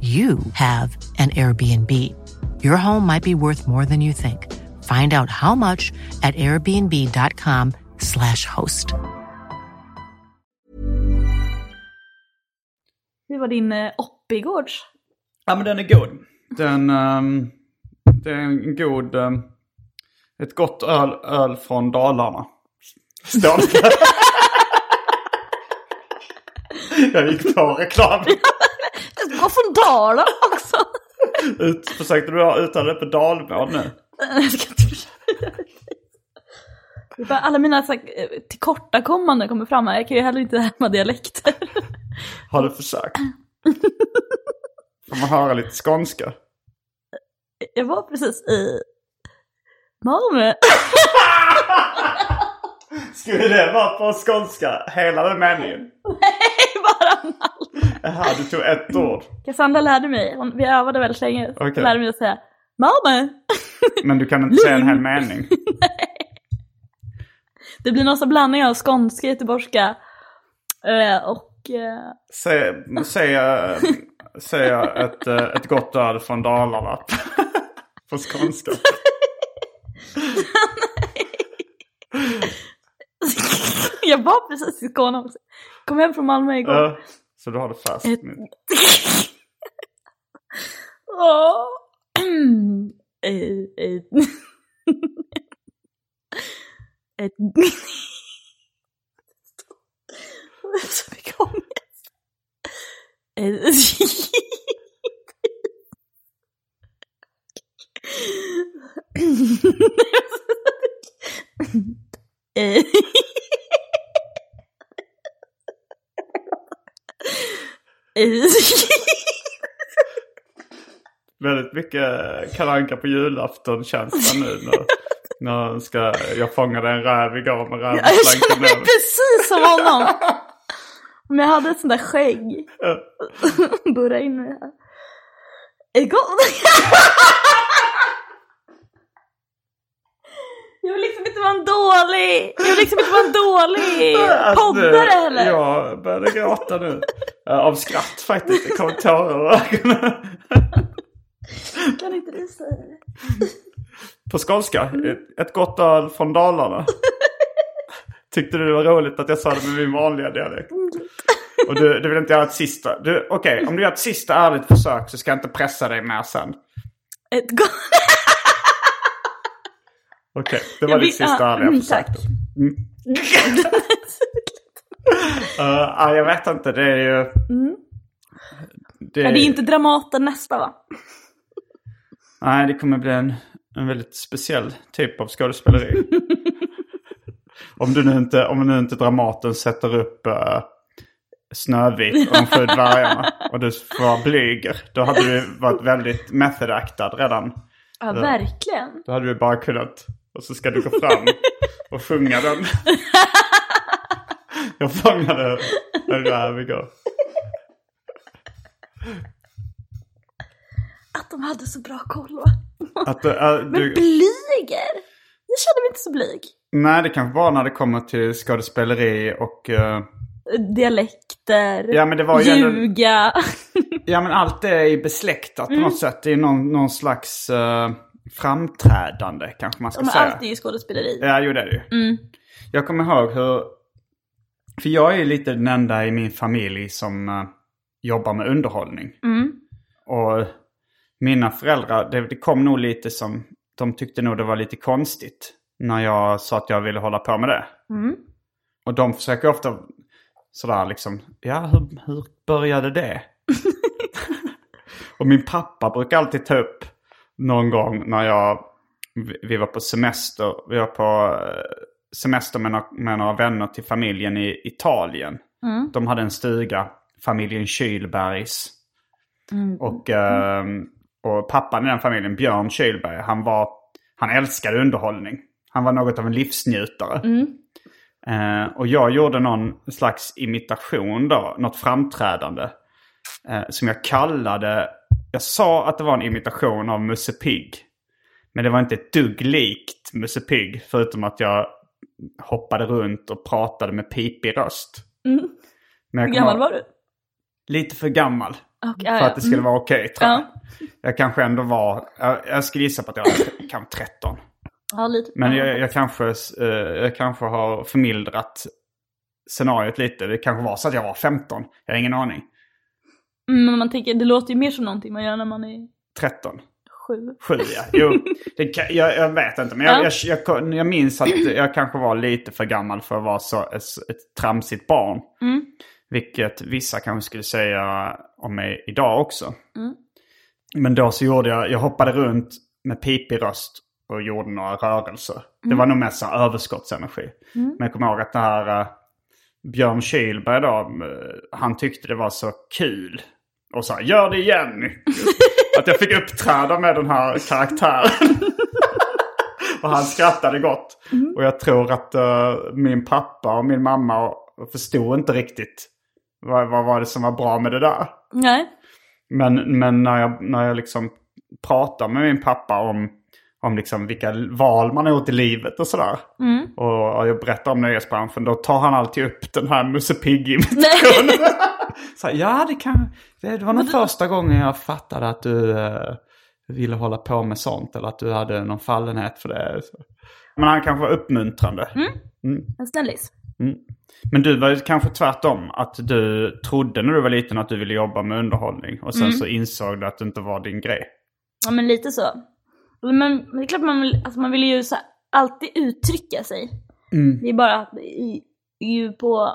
you have an Airbnb. Your home might be worth more than you think. Find out how much at airbnb.com/slash host. Hur var din eh, Oppigårds? Ja men den är god. Den, ehm, det är en god, ehm, ett gott öl, öl från Dalarna. Står det. Jag gick på reklam. Ska gå från Dalarna också. Ut, försökte du uttala det på dalmål nu? Alla mina så, här, eh, tillkortakommanden kommer fram här. Jag kan ju heller inte härma dialekter. Har du försökt? Får man höra lite skånska? Jag var precis i Malmö. Skulle det vara på skånska? Hela den meningen? Nej, bara Malmö. Jaha, du tog ett ord. Cassandra lärde mig, hon, vi övade väldigt länge, Okej. lärde mig att säga Malmö. Men du kan inte säga en hel mening. Det blir någon sån blandning av skånska, göteborgska eh, och... Eh, Säg, säg, säg ett, eh, ett gott öl från Dalarna. På skånska. jag var precis i Skåne också. Kom hem från Malmö igår. Ja, så du har det färskt Ett- eh. Ett... Har så mycket ångest. Eh. Väldigt mycket Kalle Anka på julafton känns det nu. När, när ska, jag fångade en räv igår med Jag rävslanken känner mig precis som honom. Om jag hade ett sånt där skägg. Ja. Burra in mig här. Igår. Jag vill liksom inte vara en dålig, jag vill liksom inte vara en dålig Att, poddare heller. Jag började gråta nu. Eh, Av skratt faktiskt. Det kom tårar ur ögonen. Kan inte du säga det? På skånska. Ett- gott öl från Dalarna. Tyckte du det var roligt att jag sa det med min vanliga dialekt? Och du, du vill inte göra ett sista? Okej, om du gör ett sista ärligt försök så ska jag inte pressa dig mer sen. Ett gott... Okej, det var Jag ditt vill- sista ärliga mm, försök. tack. Mm. Eh, ja, jag vet inte, det är ju... Det, Ja, det är inte Dramaten nästa va? Nej, det kommer bli en, en väldigt speciell typ av skådespeleri. om, du nu inte, om nu inte Dramaten sätter upp uh, Snövit och de sju dvärgarna och du får vara blyger. Då hade du varit väldigt method actad redan. Ja, verkligen. Då hade du bara kunnat, och så ska du gå fram och sjunga den. Jag fångade en räv igår. Att de hade så bra koll va? Att, uh, Men du, blyger? Jag känner mig inte så blyg. nej, det kanske var när det kommer till skådespeleri och... eh, Dialekter, Ja, men det var ju ändå- ljuga. Ja men allt är ju besläktat på något sätt. Det är någon, någon slags eh, framträdande kanske man ska Men säga. allt är ju skådespeleri. Ja, jo det är det ju. Mm. Jag kommer ihåg hur... För jag är ju lite den enda i min familj som eh, jobbar med underhållning. Mm. Och mina föräldrar, det, det kom nog lite som... De tyckte nog det var lite konstigt när jag sa att jag ville hålla på med det. Mm. Och de försöker ofta sådär liksom, ja hur, hur började det? och min pappa brukar alltid ta upp någon gång när jag, vi- var på semester, vi var på eh, semester med några, med några vänner till familjen i Italien. De hade en stuga, familjen Kylbergs. Och, eh, och pappan i den familjen, Björn Kylberg, han var, han älskade underhållning. Han var något av en livsnjutare. Eh, och jag gjorde någon slags imitation då, något framträdande. Eh, som jag kallade, jag sa att det var en imitation av Musse Pigg. Men det var inte ett dugg likt Musse Pigg, förutom att jag hoppade runt och pratade med pipig röst. Men jag Hur gammal var du? Lite för gammal. Ja, För att det skulle Mm. vara okej tror jag. Ja. Jag kanske ändå var, jag, jag skulle gissa på att jag var kanske 13. Ja, lite. Men jag, jag, kanske, eh, jag kanske har förmildrat scenariot lite. Det kanske var så att jag var 15. Jag har ingen aning. Mm, men man tänker, det låter ju mer som någonting man gör när man är 13. Sju. Sju ja. Jo, det kan, jag, jag vet inte. Men jag, Ja. jag, jag, jag minns att jag kanske var lite för gammal för att vara så, ett, ett tramsigt barn. Mm. Vilket vissa kanske skulle säga om mig idag också. Mm. Men då så gjorde jag, jag hoppade runt med pipig röst och gjorde några rörelser. Det Mm. var nog mest överskottsenergi. Men jag kommer ihåg att det här eh, Björn Kylberg då, eh, han tyckte det var så kul. Och sa gör det igen! Att jag fick uppträda med den här karaktären. och han skrattade gott. Och jag tror att eh, min pappa och min mamma förstod inte riktigt vad, vad var det som var bra med det där. Nej. Men, men när jag, när jag liksom pratar med min pappa om, om liksom vilka val man har gjort i livet och sådär. Och, och jag berättar om nöjesbranschen. Då tar han alltid upp den här Musse Pigg-imitationen. Ja, det, kan, det, det var nog första gången jag fattade att du eh, ville hålla på med sånt. Eller att du hade någon fallenhet för det. Så. Men han kanske var uppmuntrande. En snällis. Men du var kanske tvärtom. Att du trodde när du var liten att du ville jobba med underhållning. Och sen så insåg du att det inte var din grej. Ja men lite så. Men, det är klart man vill, alltså man vill ju så alltid uttrycka sig. Det är bara att i, ju på,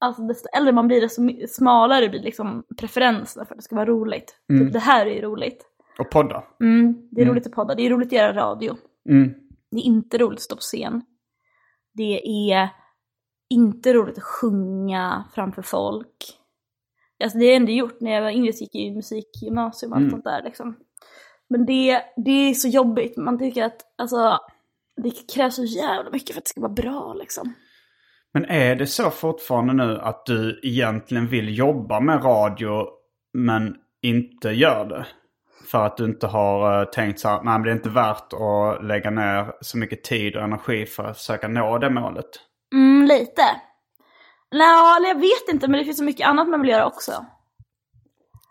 alltså desto äldre man blir desto smalare blir liksom preferenserna för att det ska vara roligt. Typ det här är ju roligt. Och podda. Mm, det är roligt att podda, det är roligt att göra radio. Mm. Det är inte roligt att stå på scen. Det är inte roligt att sjunga framför folk. Alltså det har jag ändå gjort när jag var yngre, så gick jag i musikgymnasium och allt sånt där liksom. Men det, det är så jobbigt, man tycker att alltså, det krävs så jävla mycket för att det ska vara bra liksom. Men är det så fortfarande nu att du egentligen vill jobba med radio men inte gör det? För att du inte har eh, tänkt så här, nej men det är inte värt att lägga ner så mycket tid och energi för att försöka nå det målet. Mm, lite. Nej, eller jag vet inte, men det finns så mycket annat man vill göra också.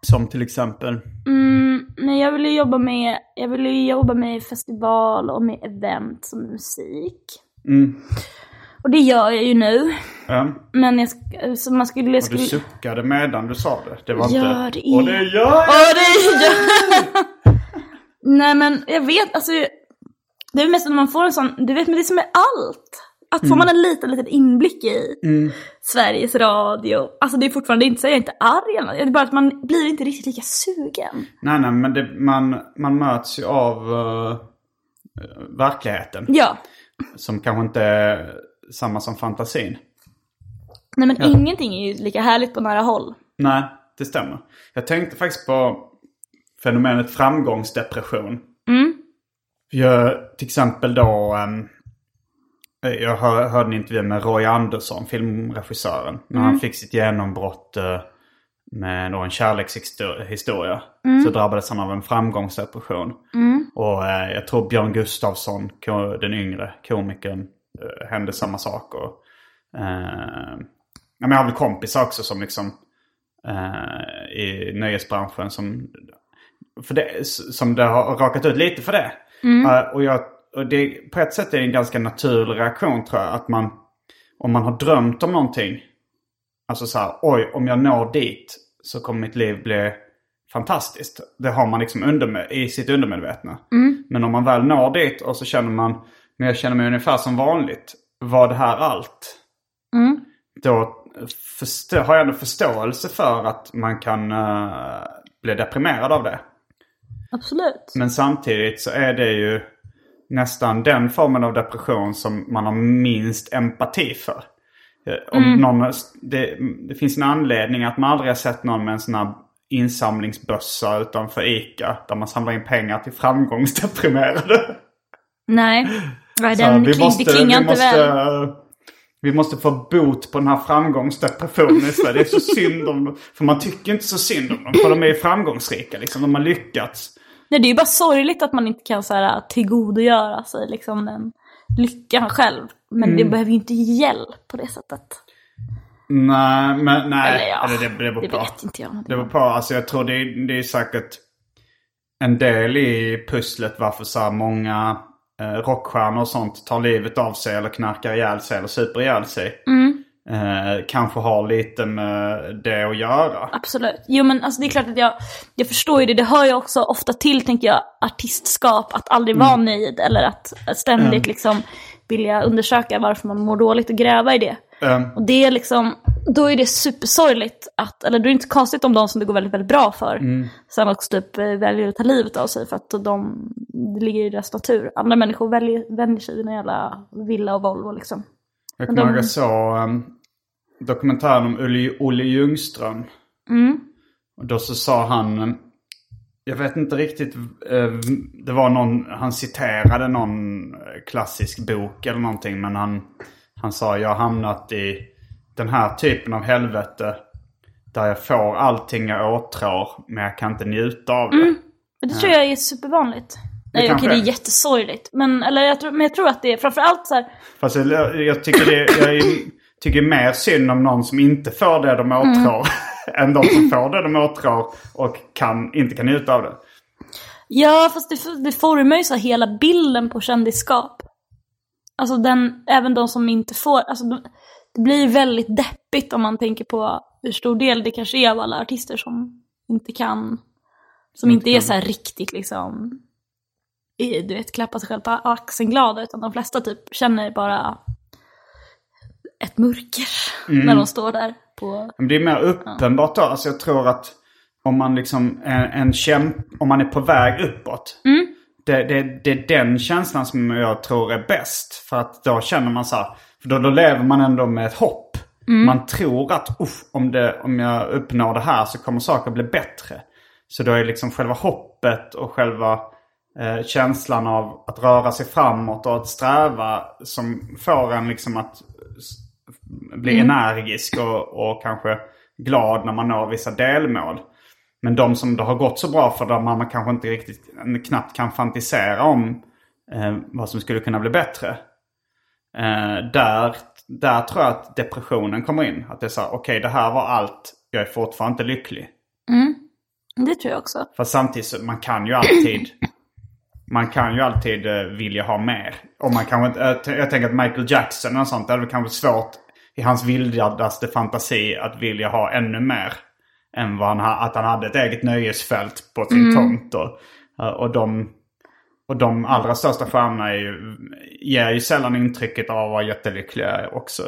Som till exempel, Mm, men jag vill ju jobba med, jag vill ju jobba med festival och med event som musik. mm, Och det gör jag ju nu. ja. Men jag, så man skulle... Jag och du skulle suckade medan du sa det. Det var Gör inte... det Och det gör jag! Åh, det gör... Nej men jag vet, alltså. Det är mest när man får en sån, du vet men det är som med allt. Att får man en liten, liten inblick i Sveriges Radio, alltså det är fortfarande inte så jag är inte arg det är bara att man blir inte riktigt lika sugen. Nej, nej, men det, man, man möts ju av eh, verkligheten. Ja. Som kanske inte är samma som fantasin. Nej men ingenting är ju lika härligt på nära håll. Nej, det stämmer. Jag tänkte faktiskt på fenomenet framgångsdepression. Jag, till exempel då, ehm, jag hör, hörde en intervju med Roy Andersson, filmregissören. När han fick sitt genombrott eh, med då en kärlekshistoria. Så drabbades han av en framgångsdepression. Och eh, jag tror Björn Gustafsson, den yngre komikern, eh, hände samma sak. Och, eh, jag har väl kompisar också som liksom eh, i nöjesbranschen som, för det, som det har rakat ut lite för det. Eh, och jag, och det, på ett sätt är det en ganska naturlig reaktion tror jag. Att man, om man har drömt om någonting. Alltså så här, oj om jag når dit så kommer mitt liv bli fantastiskt. Det har man liksom under, i sitt undermedvetna. Men om man väl når dit och så känner man, men jag känner mig ungefär som vanligt. Var det här allt? Då förstå, har jag ändå förståelse för att man kan eh, bli deprimerad av det. Absolut. Men samtidigt så är det ju nästan den formen av depression som man har minst empati för. Eh, Om någon, det, det finns en anledning att man aldrig har sett någon med en sån här insamlingsbössa utanför ICA. Där man samlar in pengar till framgångsdeprimerade. Nej. Så den vi måste, det klingar vi inte måste, väl. Vi måste få bot på den här framgångsdepressionen i Sverige. Det är så synd om dem. För man tycker inte så synd om dem. För de är framgångsrika liksom. De har lyckats. Nej, det är ju bara sorgligt att man inte kan så här, tillgodogöra sig liksom, den lyckan själv. Men Mm. det behöver ju inte hjälp på det sättet. Nej, men nej. Eller ja, Eller det, det beror det på. vet inte jag. Det beror på. Alltså jag tror det är, det är säkert en del i pusslet varför så här många eh, rockstjärnor och sånt tar livet av sig eller knarkar ihjäl sig eller super ihjäl sig. Eh, kanske har lite med det att göra. Absolut. Jo men alltså det är klart att jag, jag förstår ju det. Det hör ju också ofta till, tänker jag, artistskap. Att aldrig Mm. vara nöjd. Eller att ständigt liksom vilja undersöka varför man mår dåligt och gräva i det. Eh, Och det är liksom, då är det supersorgligt att, eller då är det inte konstigt om de som det går väldigt, väldigt bra för Mm. sen också typ eh, väljer att ta livet av sig för att de, det ligger i deras natur. Andra människor väljer, vänjer sig vid en jävla villa och Volvo liksom. jag kommer ihåg de- jag såg um, dokumentären om Olle, Olle Ljungström. Mm. Och då så sa han, Jag vet inte riktigt. eh, Det var någon, han citerade någon klassisk bok eller någonting. Men han, han sa jag har hamnat i den här typen av helvete. Där jag får allting jag åtrår men jag kan inte njuta av det. Men det tror jag är supervanligt. Nej kanske okej, det är är. jättesorgligt. Men, eller jag tror, men jag tror att det är framförallt så här, Fast jag, jag tycker det jag är- tycker mer synd om någon som inte får det de åtrår. än de som får det de åtrår och kan, inte kan njuta av det. Ja, fast det, det formar ju så hela bilden på kändisskap. Alltså den, även de som inte får, alltså de- det blir väldigt deppigt om man tänker på hur stor del det kanske är av alla artister som inte kan, som inte är så här riktigt liksom, du vet, klappa sig själv på axeln glada, utan de flesta typ känner bara ett mörker när de står där på, Men det är mer uppenbart då. Alltså jag tror att om man liksom en, en kämp, om man är på väg uppåt. Det, det, det är den känslan som jag tror är bäst. För att då känner man så här, för då, då lever man ändå med ett hopp. Man tror att Uff, om, det, om jag uppnår det här så kommer saker bli bättre. Så då är liksom själva hoppet och själva eh, känslan av att röra sig framåt och att sträva som får en liksom att bli energisk och, och kanske glad när man når vissa delmål. Men de som det har gått så bra för, där man kanske inte riktigt, knappt kan fantisera om eh, vad som skulle kunna bli bättre. Eh, där, där tror jag att depressionen kommer in. Att det är så okej det här var allt, jag är fortfarande inte lycklig. det tror jag också. Fast samtidigt man kan ju alltid man kan ju alltid eh, vilja ha mer. Och man kanske inte, jag, jag tänker att Michael Jackson och sånt, det väl kanske svårt i hans vildaste fantasi att vilja ha ännu mer. Än vad han, ha- att han hade ett eget nöjesfält på sin tomt. Och, eh, och, de, och de allra största stjärnorna är ju, ger ju sällan intrycket av att vara jättelyckliga också.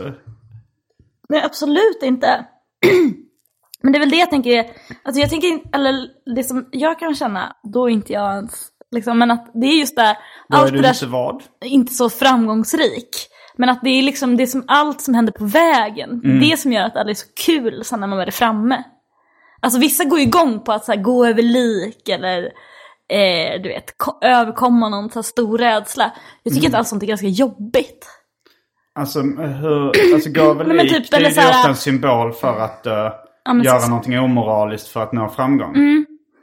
Nej, absolut inte. Men det är väl det jag tänker, är- alltså jag tänker, eller det som jag kan känna, då är inte jag ens, liksom, men att det är just där, Då är allt du det där inte vad? inte så framgångsrik. Men att det är liksom det som allt som händer på vägen, Mm. det som gör att det är så kul sen när man väl är framme. Alltså vissa går igång på att så här, gå över lik eller eh, du vet, ko- överkomma någon så stor rädsla. Jag tycker Mm. att allt sånt är ganska jobbigt. Alltså, hur, alltså gå över lik, typ, det är ju här- ofta en symbol för att eh, men göra så- Mm. någonting omoraliskt för att nå framgång.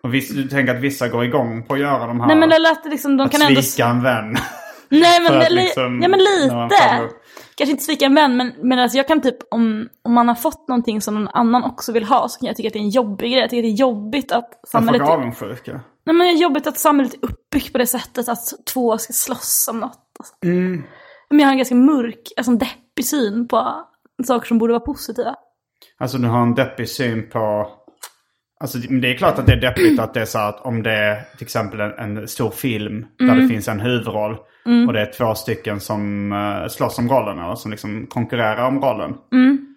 Och visst, du tänker att vissa går igång på att göra de här... Nej men det lät liksom, de att kan ändå... svika en vän. Nej men, att li- liksom ja, men lite. Kanske inte svika en vän men, men alltså jag kan typ om, om man har fått någonting som någon annan också vill ha så kan jag tycka att det är en jobbig grej. Jag tycker att det är jobbigt att Att samhället... folk är avundsjuka. Nej men det är jobbigt att samhället är uppbyggt på det sättet att två ska slåss om något. Alltså. Mm. Men jag har en ganska mörk, alltså en deppig syn på saker som borde vara positiva. Alltså du har en deppig syn på... Alltså det är klart att det är deppigt att det är så att om det är till exempel en, en stor film där Mm. det finns en huvudroll och det är två stycken som uh, slåss om rollen eller som liksom konkurrerar om rollen. Mm.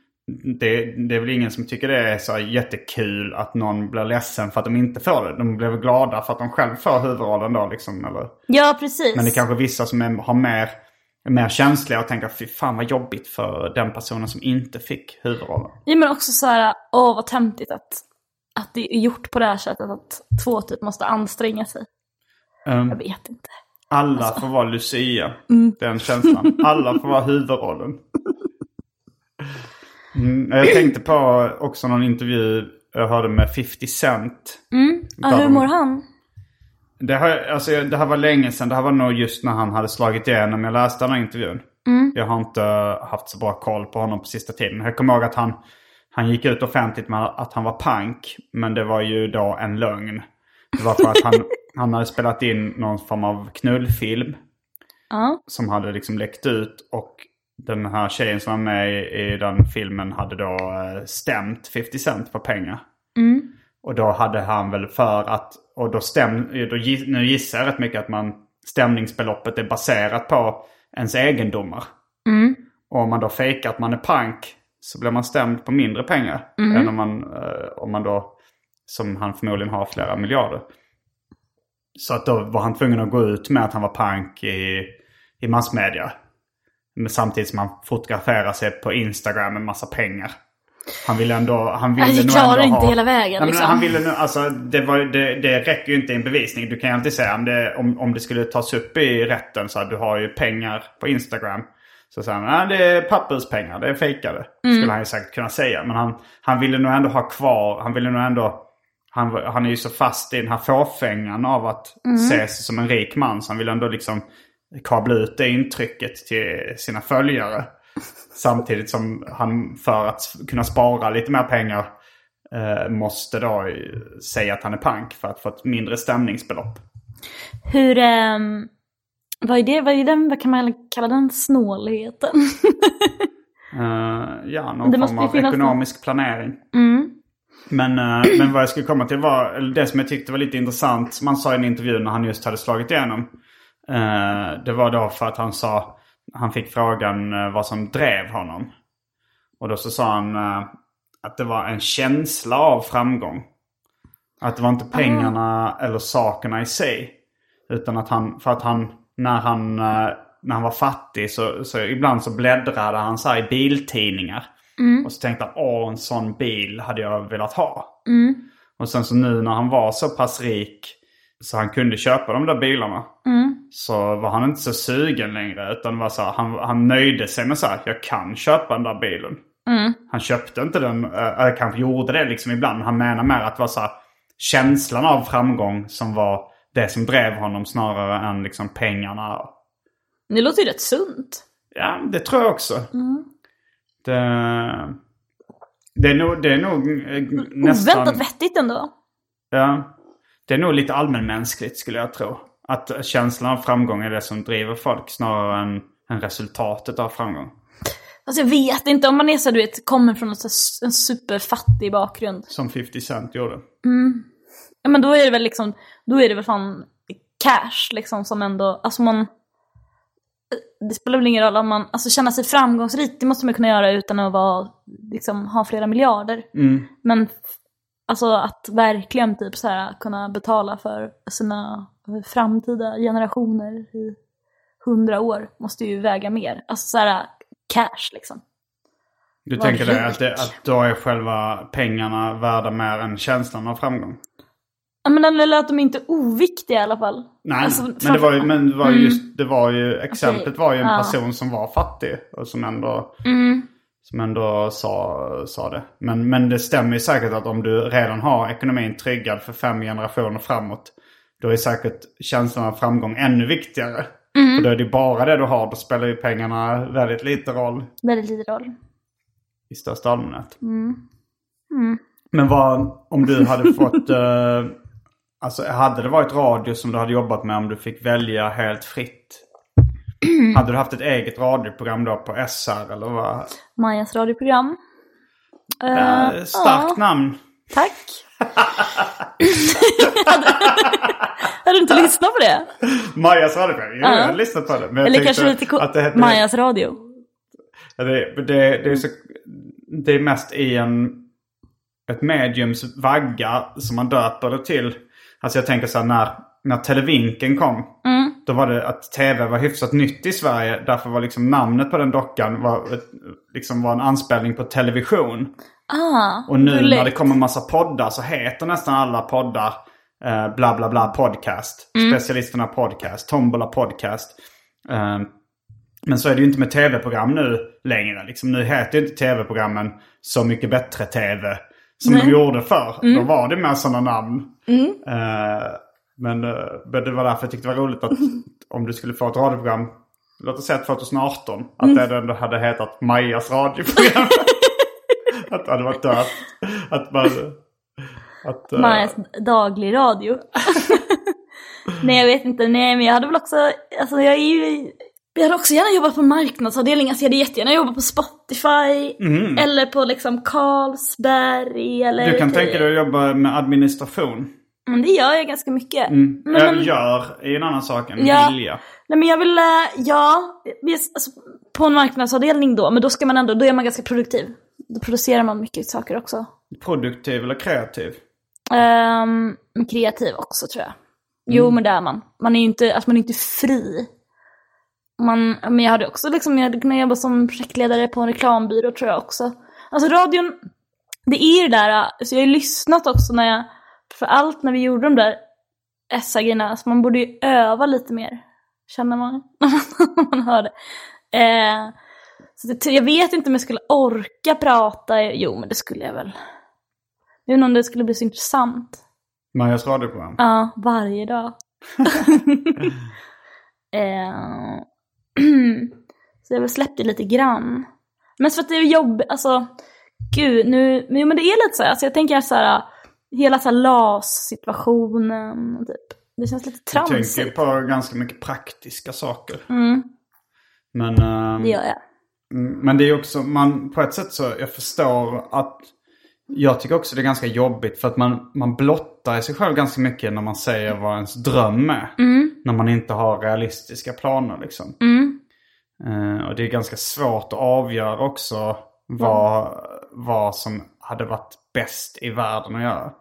Det, det är väl ingen som tycker det är så jättekul att någon blir ledsen för att de inte får det. De blir väl glada för att de själv får huvudrollen då liksom. Eller? Ja precis. Men det är kanske vissa som är, har mer, mer känsliga och tänker fy fan vad jobbigt för den personen som inte fick huvudrollen. Ja men också så här, åh vad töntigt att, att det är gjort på det här sättet att två typ måste anstränga sig. Um, Jag vet inte. Alla får vara Lucia. Den känslan. Alla får vara huvudrollen. Mm, jag tänkte på också någon intervju jag hörde med 50 Cent. Ja, hur mår han? Det, har, alltså, det här var länge sedan. Det här var nog just när han hade slagit igenom. Jag läste den här intervjun. Jag har inte haft så bra koll på honom på sista tiden. Jag kommer ihåg att han, han gick ut offentligt med att han var pank. Men det var ju då en lögn. Det var för att han, han hade spelat in någon form av knullfilm. Ja. som hade liksom läckt ut. Och den här tjejen som var med i, i den filmen hade då eh, stämt 50 Cent på pengar. Och då hade han väl för att, och då stäm, då, nu gissar jag rätt mycket att man, stämningsbeloppet är baserat på ens egendomar. Och om man då fejkar att man är pank så blir man stämd på mindre pengar. Än om man, eh, om man då, som han förmodligen har, flera miljarder. Så att då var han tvungen att gå ut med att han var pank i, i massmedia. Men samtidigt som han fotograferar sig på Instagram med massa pengar. Han ville ändå... Han ville nog klarar ändå inte ha, hela vägen, Nej, liksom. Han ville nu, alltså det, var, det, det räcker ju inte i en bevisning. Du kan ju alltid säga om det, om, om det skulle tas upp i rätten så att du har ju pengar på Instagram. Så säger han, nej det är papperspengar, det är fejkade. Mm. Skulle han ju säkert kunna säga. Men han, han ville nog ändå ha kvar, han ville nog ändå... Han, han är ju så fast i den här fåfängan av att Mm. se sig som en rik man. Så han vill ändå liksom kabla ut det intrycket till sina följare. Samtidigt som han för att kunna spara lite mer pengar eh, måste då säga att han är pank för att få ett mindre stämningsbelopp. Hur, ehm, vad är det, vad är den, vad kan man kalla den snålheten? Eh, ja, någon Det form av ekonomisk planering. Mm. Men, eh, men vad jag skulle komma till var, eller det som jag tyckte var lite intressant, som han sa i en intervju när han just hade slagit igenom. eh, det var då för att han sa, han fick frågan eh, vad som drev honom. Och då så sa han att det var en känsla av framgång. Att det var inte pengarna eller sakerna i sig. Utan att han, för att han, när han, när han var fattig så, så ibland så bläddrade han så här i biltidningar. Och så tänkte han, åh en sån bil hade jag velat ha. Och sen så nu när han var så pass rik så han kunde köpa de där bilarna. Så var han inte så sugen längre. Utan var så här, han, han nöjde sig med så här, jag kan köpa den där bilen. Han köpte inte den, eller kanske gjorde det liksom ibland. Men han menar mer att det var så här, känslan av framgång som var det som drev honom snarare än liksom pengarna. Det låter ju rätt sunt. Ja, det tror jag också. Det, det är nog, det är nog eh, nästan... Oväntat vettigt ändå. Ja. Det är nog lite allmänmänskligt skulle jag tro. Att känslan av framgång är det som driver folk snarare än, än resultatet av framgång. Alltså jag vet inte om man är så du vet, kommer från en superfattig bakgrund. Som 50 Cent gjorde. Ja men då är det väl liksom, då är det väl fan cash liksom som ändå, alltså man det spelar väl ingen roll om man, alltså känna sig framgångsrik, det måste man kunna göra utan att vara, liksom ha flera miljarder. Men f- alltså att verkligen typ så här kunna betala för sina framtida generationer i hundra år måste ju väga mer. Alltså så här cash liksom. Du Var tänker det rik. att, det, att då är själva pengarna värda mer än känslan av framgång? Ja men eller att de inte är oviktiga i alla fall. Nej, Alltså, men det var ju, men det var ju Mm. just, det var ju, exemplet Okej, var ju en ja. person som var fattig och som ändå, Mm. som ändå sa, sa det. Men, men det stämmer ju säkert att om du redan har ekonomin tryggad för fem generationer framåt, då är säkert känslan av framgång ännu viktigare. Mm. För då är det bara det du har, då spelar ju pengarna väldigt lite roll Väldigt lite roll. i största allmänhet. Mm. Men vad, om du hade fått, eh, alltså hade det varit radio som du hade jobbat med om du fick välja helt fritt? hade du haft ett eget radioprogram då på SR eller vad? Majas radioprogram. Eh, starkt ja, namn. Tack. Har du inte lyssnat på det? Majas radioprogram. Jo, Ja. jag har lyssnat på det. Men Eller kanske lite att det hette, Majas radio. Det, det, det, är så, det är mest i en, ett mediums vagga som man döper det till. Alltså jag tänker så här när, när Televinken kom. Då var det att tv var hyfsat nytt i Sverige. Därför var liksom namnet på den dockan var, liksom var en anspelning på television. Ah, Och nu gulligt. när det kommer massa poddar så heter nästan alla poddar eh, bla bla bla podcast. Specialisterna podcast, Tombola podcast. Eh, men så är det ju inte med tv-program nu längre. Liksom, nu heter ju inte tv-programmen Så mycket bättre tv. Som de gjorde förr. Då var det med sådana namn. Eh, men, eh, men det var därför jag tyckte det var roligt att om du skulle få ett radioprogram, låt oss säga 2018, att det ändå hade hetat Majas radioprogram. att det hade varit dött. Att man... Att, eh, Majas daglig radio. nej jag vet inte, nej men jag hade väl också, alltså jag är ju, jag hade också gärna jobbat på marknadsavdelning, alltså jag hade jättegärna jobbat på Spotify. Eller på liksom Carlsberg eller... du kan tänka dig att jobba med administration. Men det gör jag ganska mycket. Mm. Men, men, Gör är en annan sak än Ja. vilja. nej men jag vill, eh, ja, alltså, på en marknadsavdelning då, men då ska man ändå, då är man ganska produktiv. Då producerar man mycket saker också. Produktiv eller kreativ. Um, kreativ också tror jag. Jo men det är man. Man är ju inte, alltså man är inte fri. Man, men jag hade också liksom, jag hade kunnat jobba som projektledare på en reklambyrå tror jag också. Alltså radion, det är ju det där, alltså jag har ju lyssnat också när jag, för allt när vi gjorde de där SA-grejerna, alltså man borde ju öva lite mer, känner man när man hör det. Eh, så det, jag vet inte om jag skulle orka prata, jo men det skulle jag väl. Jag vet inte om det skulle bli så intressant. Majas radioprogram. Ja, varje dag. eh, så jag har väl släppt det lite grann. Men så att det är jobbigt, alltså gud, nu, men, men det är lite så här, alltså jag tänker så här, hela så här LAS-situationen, typ. Det känns lite Jag tramsigt. tänker på ganska mycket praktiska saker. Mm, Men, ehm, det gör jag. mm, men det är också, man, på ett sätt så, jag förstår att jag tycker också det är ganska jobbigt för att man, man blottar sig själv ganska mycket när man säger vad ens dröm är. När man inte har realistiska planer liksom. Eh, och det är ganska svårt att avgöra också vad, vad som hade varit bäst i världen att göra.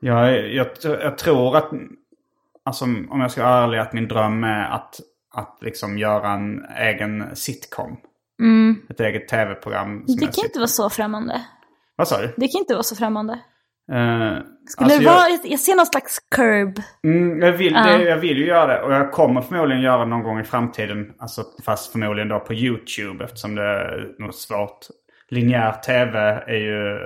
Jag, jag, jag tror att, alltså, om jag ska vara ärlig, att min dröm är att, att liksom göra en egen sitcom. Ett eget tv-program. Det kan inte vara så främmande. Vad sa du? Det kan inte vara så främmande. Eh, Skulle alltså det jag- vara, jag, jag ser någon slags curb. Mm, jag, vill, Ja. det, jag vill ju göra det och jag kommer förmodligen göra det någon gång i framtiden. Alltså, fast förmodligen då på YouTube eftersom det är något svårt. Linjär tv är ju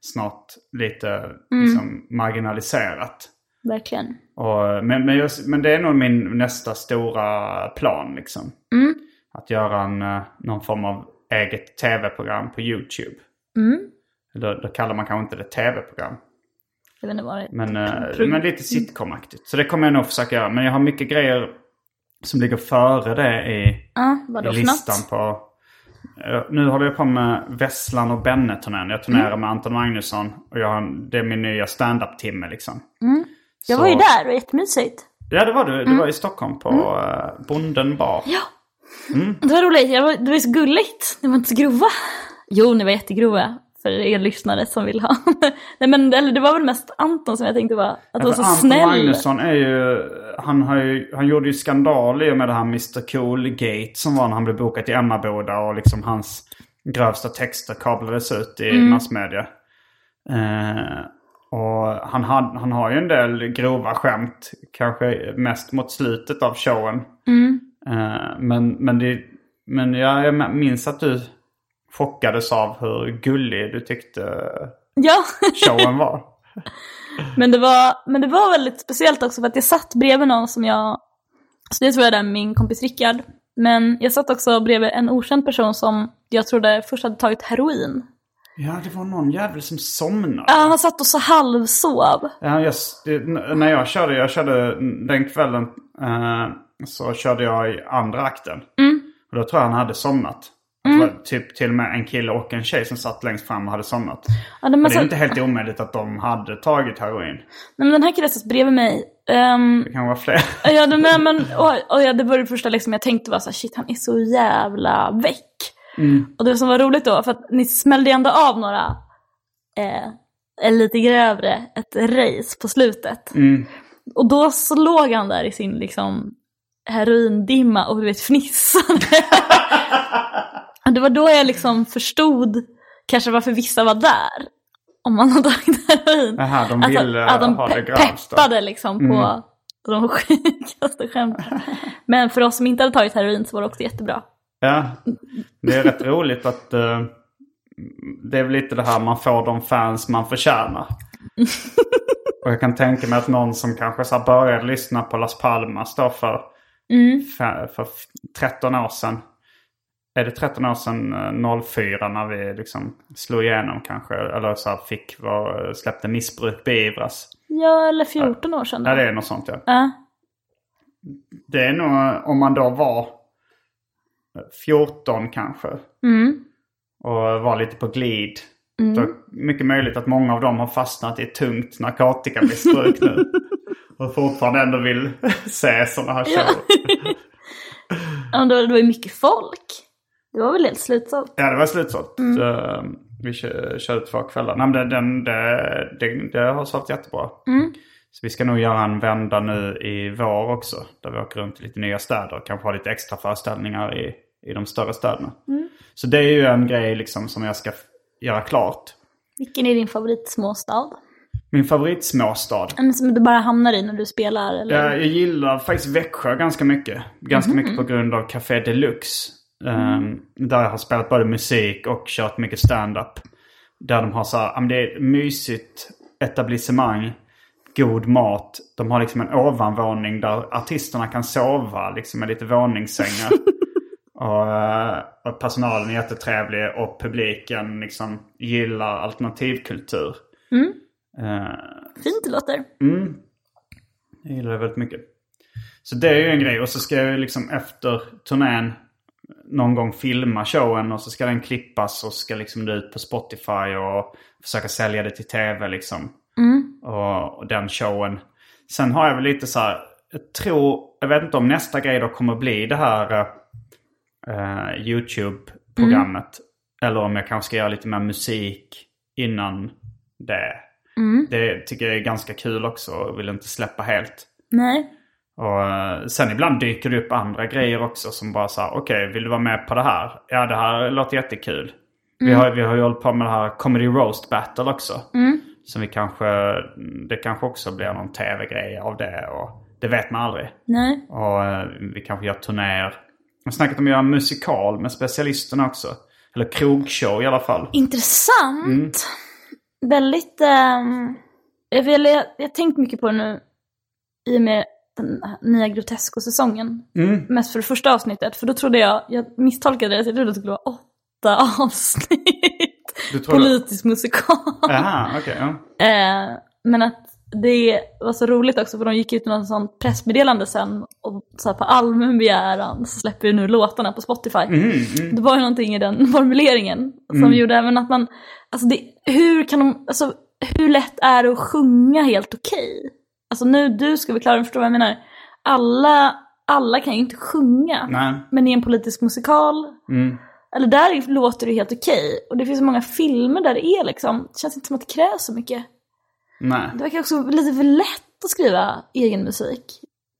snart lite Mm. liksom, marginaliserat. Verkligen. Och, men, men, jag, men det är nog min nästa stora plan liksom. Mm. Att göra en, eh, någon form av eget tv-program på YouTube. Mm. Då, då kallar man kanske inte det tv-program. Jag vet inte vad det Men, Pro- men lite sitcomaktigt. Så det kommer jag nog försöka göra. Men jag har mycket grejer som ligger före det i, Ja, i listan på... Eh, Nu håller jag på med Vesslan och Benne-turnén. Jag turnerar Mm. med Anton Magnusson. Och jag har, det är min nya stand-up-timme liksom. Mm. Jag Så- var ju där, det var jättemysigt. Ja, det var du. Du var i Stockholm på mm. Bonden bar. Ja. Det var roligt, jag var, det var så gulligt. Ni var inte så grova. Jo, ni var jättegrova. För er lyssnare som vill ha. Nej men eller det var väl mest Anton som jag tänkte var, att var så Anton snäll. Magnusson är ju han, har ju... han gjorde ju skandal i och med det här Mr Cool-gate som var när han blev bokad till Emmaboda och liksom hans grövsta texter kablades ut i massmedia. Eh, och han, had, han har ju en del grova skämt, kanske mest mot slutet av showen. Eh, men, men, det, men jag, jag minns att du chockades av hur gullig du tyckte Ja, showen var. men det, var, men det var väldigt speciellt också för att jag satt bredvid någon som jag, så det tror jag är min kompis Rickard. Men jag satt också bredvid en okänd person som jag trodde först hade tagit heroin. Ja, det var någon jävel som somnade. Ja, han satt och så halvsov. Ja, jag, det, när jag körde, jag körde den kvällen eh, så körde jag i andra akten. Och då tror jag han hade somnat. Var typ till och med en kille och en tjej som satt längst fram och hade somnat. Ja, det, men det är så, inte helt omöjligt att de hade tagit heroin. nej, men den här killen satt bredvid mig. Ehm, Det kan vara fler. Ja, det, men, men, och, och ja, det var det första liksom, jag tänkte var så här, shit han är så jävla väck. Och det som var roligt då, för att ni smällde ändå av några, eh, lite grövre, ett race på slutet. Och då så låg han där i sin liksom heroindimma och du vet fnissade. det var då jag liksom förstod kanske varför vissa var där. Om man hade tagit heroin. Jaha, de att, ville att de ha det grövsta. peppade liksom på de sjukaste skämten. Men för oss som inte hade tagit heroin så var det också jättebra. Ja, det är rätt roligt att eh, det är väl lite det här man får de fans man förtjänar. Och jag kan tänka mig att någon som kanske så började lyssna på Las Palmas då för, för, för 13 år sedan. Är det 13 år sedan eh, 04 när vi liksom slog igenom kanske? Eller så fick, var, släppte missbruk beivras. Ja, eller 14 år sedan. då. Ja, det är något sånt ja. Ja. Det är nog om man då var 14 kanske. Och var lite på glid. Då, mycket möjligt att många av dem har fastnat i tungt narkotikamissbruk nu. Och fortfarande ändå vill se sådana här show. Ja, men det var, det var ju mycket folk. Det var väl helt slutsålt. Ja, det var slutsålt. Så, Vi kö- körde två kvällar. Nej, men det, den, det, det, har sålt jättebra. Så vi ska nog göra en vända nu i vår också. Där vi åker runt i lite nya städer. och Kanske ha lite extra föreställningar i, i de större städerna. Så det är ju en grej liksom som jag ska göra klart. Vilken är din favoritsmåstad? Min favoritsmåstad. En som du bara hamnar i när du spelar? Eller? Jag, jag gillar faktiskt Växjö ganska mycket. Ganska mycket på grund av Café Deluxe. Um, där jag har spelat både musik och kört mycket stand-up. Där de har så här, det är ett mysigt etablissemang. God mat. De har liksom en ovanvåning där artisterna kan sova liksom med lite våningssängar. och, eh, och personalen är jättetrevlig och publiken liksom gillar alternativkultur. Eh, Fint det låter. jag gillar det väldigt mycket. Så det är ju en grej. Och så ska jag ju liksom efter turnén någon gång filma showen och så ska den klippas och ska liksom det ut på Spotify och försöka sälja det till tv liksom. Och, och den showen. Sen har jag väl lite så här, jag tror, jag vet inte om nästa grej då kommer bli det här eh, YouTube-programmet. Eller om jag kanske ska göra lite mer musik innan det. Det tycker jag är ganska kul också och vill inte släppa helt. Nej. Och eh, sen ibland dyker det upp andra grejer också som bara så här, okej, vill du vara med på det här? Ja, det här låter jättekul. Vi, har, vi har ju hållit på med det här Comedy Roast Battle också. Som vi kanske, det kanske också blir någon tv-grej av det. Och det vet man aldrig. Nej. Och eh, vi kanske gör turnéer. Jag har snackat om att göra en musikal med specialisterna också. Eller krogshow i alla fall. Intressant. Väldigt... ehm, jag, jag, jag har tänkt mycket på det nu i och med den nya Grotesco-säsongen. Mm. Mest för det första avsnittet. För då trodde jag, jag misstolkade det, så jag trodde det skulle vara åtta avsnitt. Politisk musikal. Jaha, okej. ja. Eh, men att det var så roligt också för de gick ut med något sånt pressmeddelande sen och så på allmän begäran så släpper vi nu låtarna på Spotify. Det var ju någonting i den formuleringen som gjorde även att man, alltså det, hur kan de, alltså hur lätt är det att sjunga helt okej? Alltså nu, du ska vi klara, förstår vad jag menar? Alla, alla kan ju inte sjunga. Nej. Men i en politisk musikal, eller där låter det helt okej. Och det finns så många filmer där det är liksom, det känns inte som att det krävs så mycket. Nej. Det verkar också lite för lätt att skriva egen musik.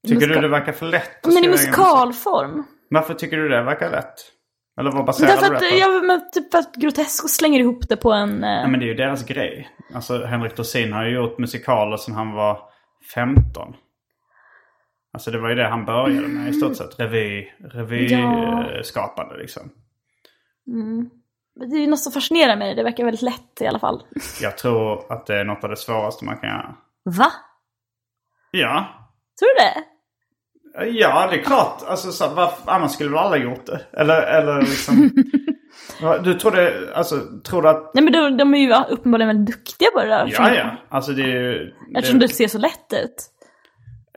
Tycker du Musikal- det verkar för lätt att Men i musikalform. Varför tycker du det verkar lätt? Eller vad baserar Därför du att, det på? ja, men typ att Grotesco slänger ihop det på en... Eh, Ja, men det är ju deras grej. Alltså Henrik Dorsin har ju gjort musikaler sedan han var 15. Alltså det var ju det han började med i stort sett. Revy, revy Ja. eh, liksom. Det är ju något som fascinerar mig, det verkar väldigt lätt i alla fall. Jag tror att det är något av det svåraste man kan göra. Va? Ja. Tror du det? Ja, det är klart. Alltså, så, varför, annars skulle väl alla gjort det? Eller, eller liksom... Du tror det, alltså, tror du att... Nej men de, de är ju uppenbarligen väldigt duktiga på det där. Ja, ja. Alltså det är ju... Eftersom det ser så lätt ut.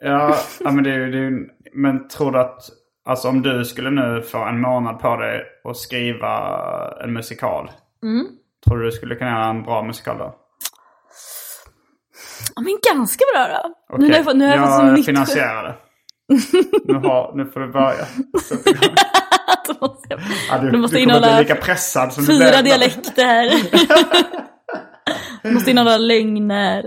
Ja, ja men det. Det är, ju- men tror du att... Alltså om du skulle nu få en månad på dig och skriva en musikal. Tror du du skulle kunna göra en bra musikal då? Ja men ganska bra då. Okej, Nu har jag fått, nu har jag fått som jag nytt finansierar det. nu, har, nu får du börja. Då måste jag- Ja, du, Det måste du innehålla lika pressad som du Fyra blev. dialekter. Det måste innehålla lögner.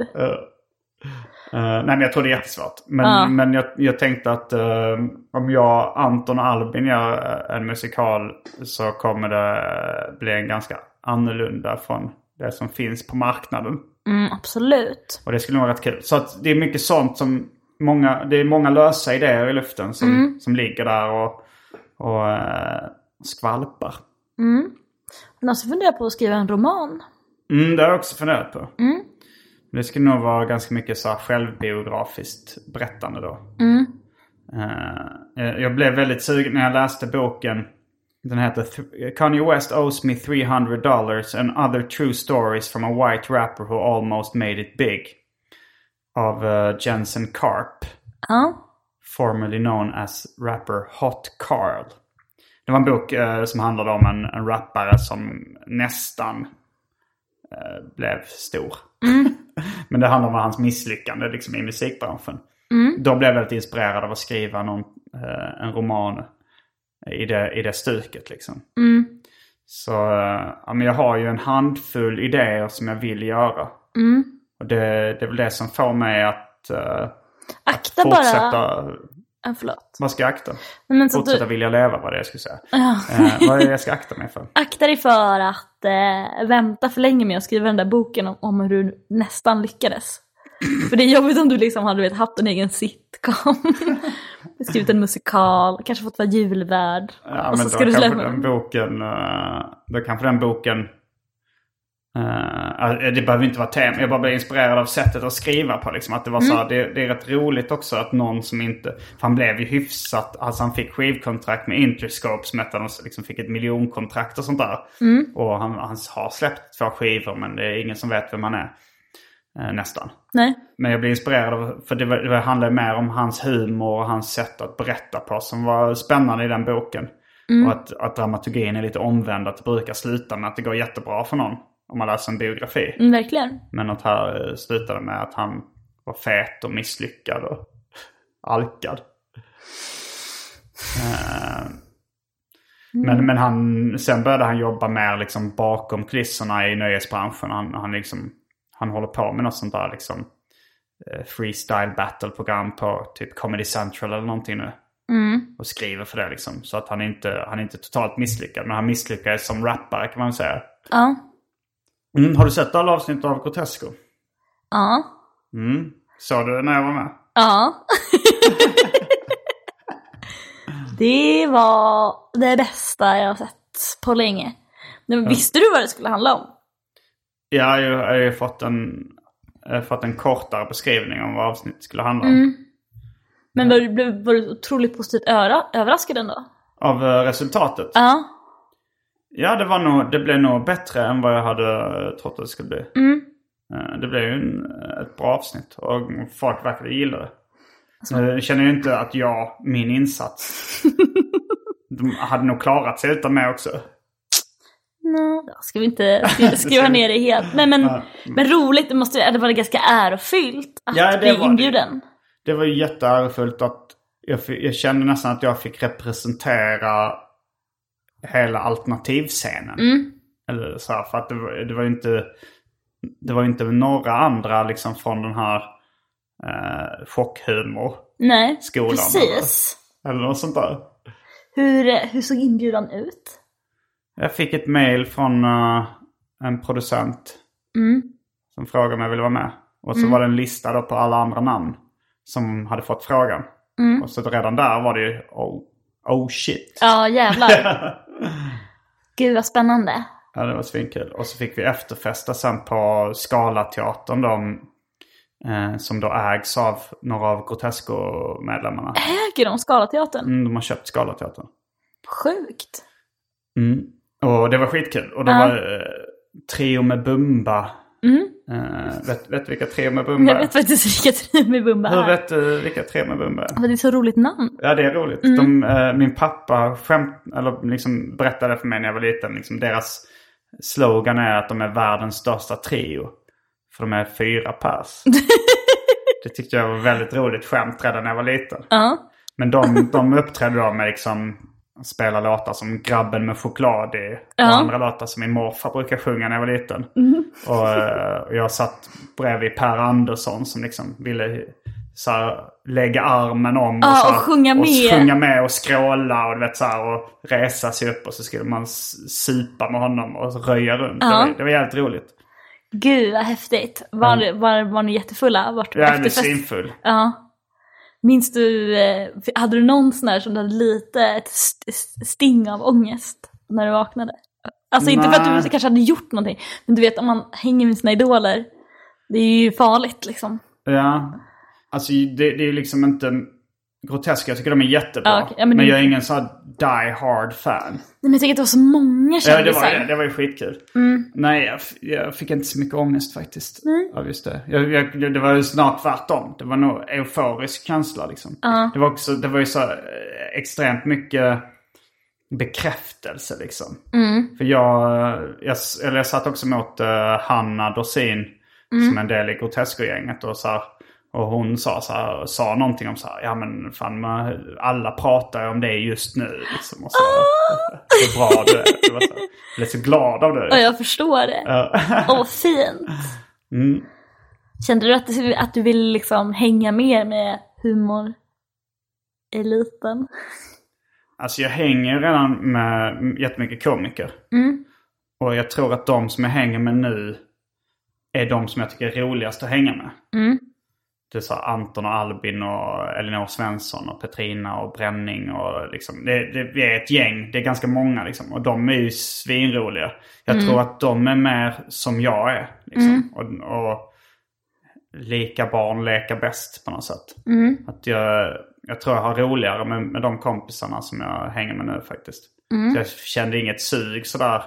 Eh, nej men jag tror det är jättesvårt. Men, Ja. men jag, jag tänkte att eh, om jag, Anton och Albin gör eh, en musikal så kommer det bli en ganska annorlunda från det som finns på marknaden. Mm, absolut. Och det skulle nog vara rätt kul. Så att det är mycket sånt som många, det är många lösa idéer i luften som, Mm. som ligger där och, och eh, skvalpar. Men också funderar på att skriva en roman. Mm, det har jag också funderat på. Det skulle nog vara ganska mycket så här självbiografiskt berättande då. Eh, jag blev väldigt sugen när jag läste boken. Den heter Kanye West owes me 300 dollars and other true stories from a white rapper who almost made it big. Av eh, Jensen Karp. Ja. Formerly known as rapper Hot Carl. Det var en bok eh, som handlade om en, en rappare som nästan blev stor. Men det handlar om hans misslyckande liksom, i musikbranschen. Då blev jag väldigt inspirerad av att skriva någon, eh, en roman i det, i det stuket. Liksom. Så eh, ja, men jag har ju en handfull idéer som jag vill göra. Och det, det är väl det som får mig att, eh, Akta bara förlåt. Vad ska jag akta? Men så Fortsätta du, vilja leva var det jag skulle säga. ja. Eh, vad är det jag ska akta mig för? Akta dig för att eh, vänta för länge med att skriva den där boken om, om hur du nästan lyckades. För det är jobbigt om du liksom hade vet, haft en egen sitcom. Skrivit en musikal, kanske fått vara julvärd. Ja, och men så då ska du kanske släppa den boken... eh, då kanske den boken... eh, det behöver inte vara tema. Jag bara blev inspirerad av sättet att skriva på. Liksom. Att det, var så här, det, det är rätt roligt också att någon som inte... För han blev ju hyfsat... Alltså han fick skivkontrakt med Interscope som hette han och liksom fick ett miljonkontrakt och sånt där. Och han, han har släppt två skivor men det är ingen som vet vem han är. Eh, nästan. Nej. Men jag blev inspirerad av, för det, var, det handlade mer om hans humor och hans sätt att berätta på som var spännande i den boken. Och att, att dramaturgin är lite omvänd, att det brukar sluta med att det går jättebra för någon om man läser en biografi. Mm, verkligen. Men att här eh, slutade med att han var fet och misslyckad och alkad. Eh, Men, men han, sen började han jobba mer liksom bakom kulisserna i nöjesbranschen. Han, han, liksom, han håller på med något sånt där liksom eh, freestyle battle-program på typ Comedy Central eller någonting nu. Och skriver för det liksom. Så att han inte, han är inte totalt misslyckad. Men han misslyckades som rappare kan man säga. Ja. Mm, har du sett alla avsnitt av Grotesco? Ja. Mm. Såg du när jag var med? Ja. det var det bästa jag har sett på länge. Men visste du vad det skulle handla om? Ja, jag har ju fått en, fått en kortare beskrivning om vad avsnittet skulle handla om. Men var du, var du otroligt positivt öra, överraskad ändå? Av eh, resultatet? Ja. Ja, det, var nog, det blev nog bättre än vad jag hade eh, trott att det skulle bli. Eh, Det blev ju en, ett bra avsnitt och folk verkade gilla det. Jag känner ju inte att jag, min insats, de hade nog klarat sig utan mig också. No, då ska vi inte skri- skriva ner det helt. Nej men, men roligt, det måste det var ganska ärofyllt att Ja, bli var det. inbjuden. Det var ju jätteärofullt att jag, jag kände nästan att jag fick representera hela alternativscenen. Eller så här, för att det var, det var ju inte, det var inte några andra liksom från den här eh, chockhumor. Nej, Skolan, precis. Eller något sånt där. Hur, hur såg inbjudan ut? Jag fick ett mail från eh, en producent. Som frågade om jag ville vara med. Och så var det en lista då på alla andra namn. Som hade fått frågan. Och så redan där var det ju oh, oh shit. Ja, jävlar. Gud vad spännande. Ja, det var svinkul. Och så fick vi efterfesta sen på Scalateatern då. Eh, som då ägs av några av Grotesco-medlemmarna. Äger de Scalateatern? Mm, de har köpt Scalateatern. Sjukt. Och det var skitkul. Och det Ja. var eh, Trio med Bumba. Eh, vet, vet du vilka Trio med Bumba Jag är? vet faktiskt vilka Trio med Bumba Hur är. vet du vilka Trio med Bumba är? För det är så roligt namn. Ja, det är roligt. De, eh, min pappa skämt, eller liksom berättade för mig när jag var liten. Liksom, deras slogan är att de är världens största trio. För de är fyra pers. det tyckte jag var väldigt roligt skämt redan när jag var liten. Ja. Men de, de uppträdde då med liksom spela låtar som Grabben med choklad i. Och Ja. andra låtar som min morfar brukar sjunga när jag var liten. Och, eh, och jag satt bredvid Per Andersson som liksom ville så här, lägga armen om Ja, så här, och sjunga och med. sjunga med och skråla och, du vet, så här, och resa sig upp och så skulle man supa med honom och röja runt. Det, Ja. var, det var jävligt roligt. Gud vad häftigt. Var, var, var ni jättefulla? Vart Jag är efterfest? svinfull. Ja. Minns du, eh, hade du någon sån där som hade lite ett st- st- sting av ångest när du vaknade? Alltså inte för att du kanske hade gjort någonting, men du vet om man hänger med sina idoler, det är ju farligt liksom. Ja. Alltså det, det är ju liksom inte groteska. Jag tycker de är jättebra. Ja, okej. Ja, men, men jag är ingen sån die hard fan. Nej, men jag tänker att det var så många Ja, det kändisar. var, det, det var ju skitkul. Nej, jag, jag fick inte så mycket ångest faktiskt. Av just det. Jag, jag, det var ju snart tvärtom. Det var nog euforisk känsla liksom. Det, var också, det var ju så eh, extremt mycket bekräftelse liksom. För jag, jag, eller jag satt också mot uh, Hanna Dorsin som är en del i Grotesco-gänget. Och, så här, och hon sa, så här, sa någonting om så här, ja men fan man, alla pratar ju om det just nu. Liksom, och så, så bra du är. Jag blev så glad av det. Ja, jag förstår det. Åh, vad fint. Mm. Kände du att, du- att du ville liksom hänga mer med humor eliten. Alltså jag hänger ju redan med jättemycket komiker. Och jag tror att de som jag hänger med nu är de som jag tycker är roligast att hänga med. Det här Anton och Albin och Elinor Svensson och Petrina och Bränning och liksom. Det, det, vi är ett gäng, det är ganska många liksom. Och de är ju svinroliga. Jag tror att de är mer som jag är. Liksom. Och, och lika barn leka bäst på något sätt. Att jag, jag tror jag har roligare med, med de kompisarna som jag hänger med nu faktiskt. Så jag kände inget sug sådär.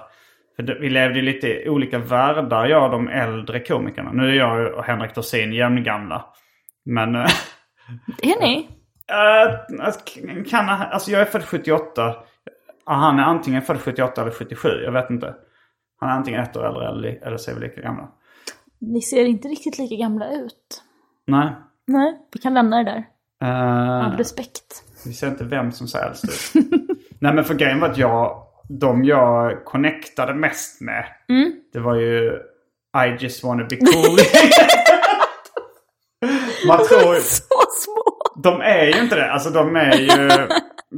För vi levde i lite olika världar, jag och de äldre komikerna. Nu är jag och Henrik Dorsin jämngamla. Men... eh, Är ni? eh, kan, alltså jag är född 78. Ja, Han är antingen född 78 eller 77, jag vet inte. Han är antingen ett år äldre eller, eller så är vi lika gamla. Ni ser inte riktigt lika gamla ut. Nej. Nej, vi kan lämna det där. Eh, Av respekt. Vi ser inte vem som ser äldst ut. Nej men för grejen var att jag, de jag connectade mest med, det var ju I just wanna be cool. Man tror ju, Så små! de är ju inte det. Alltså de är ju,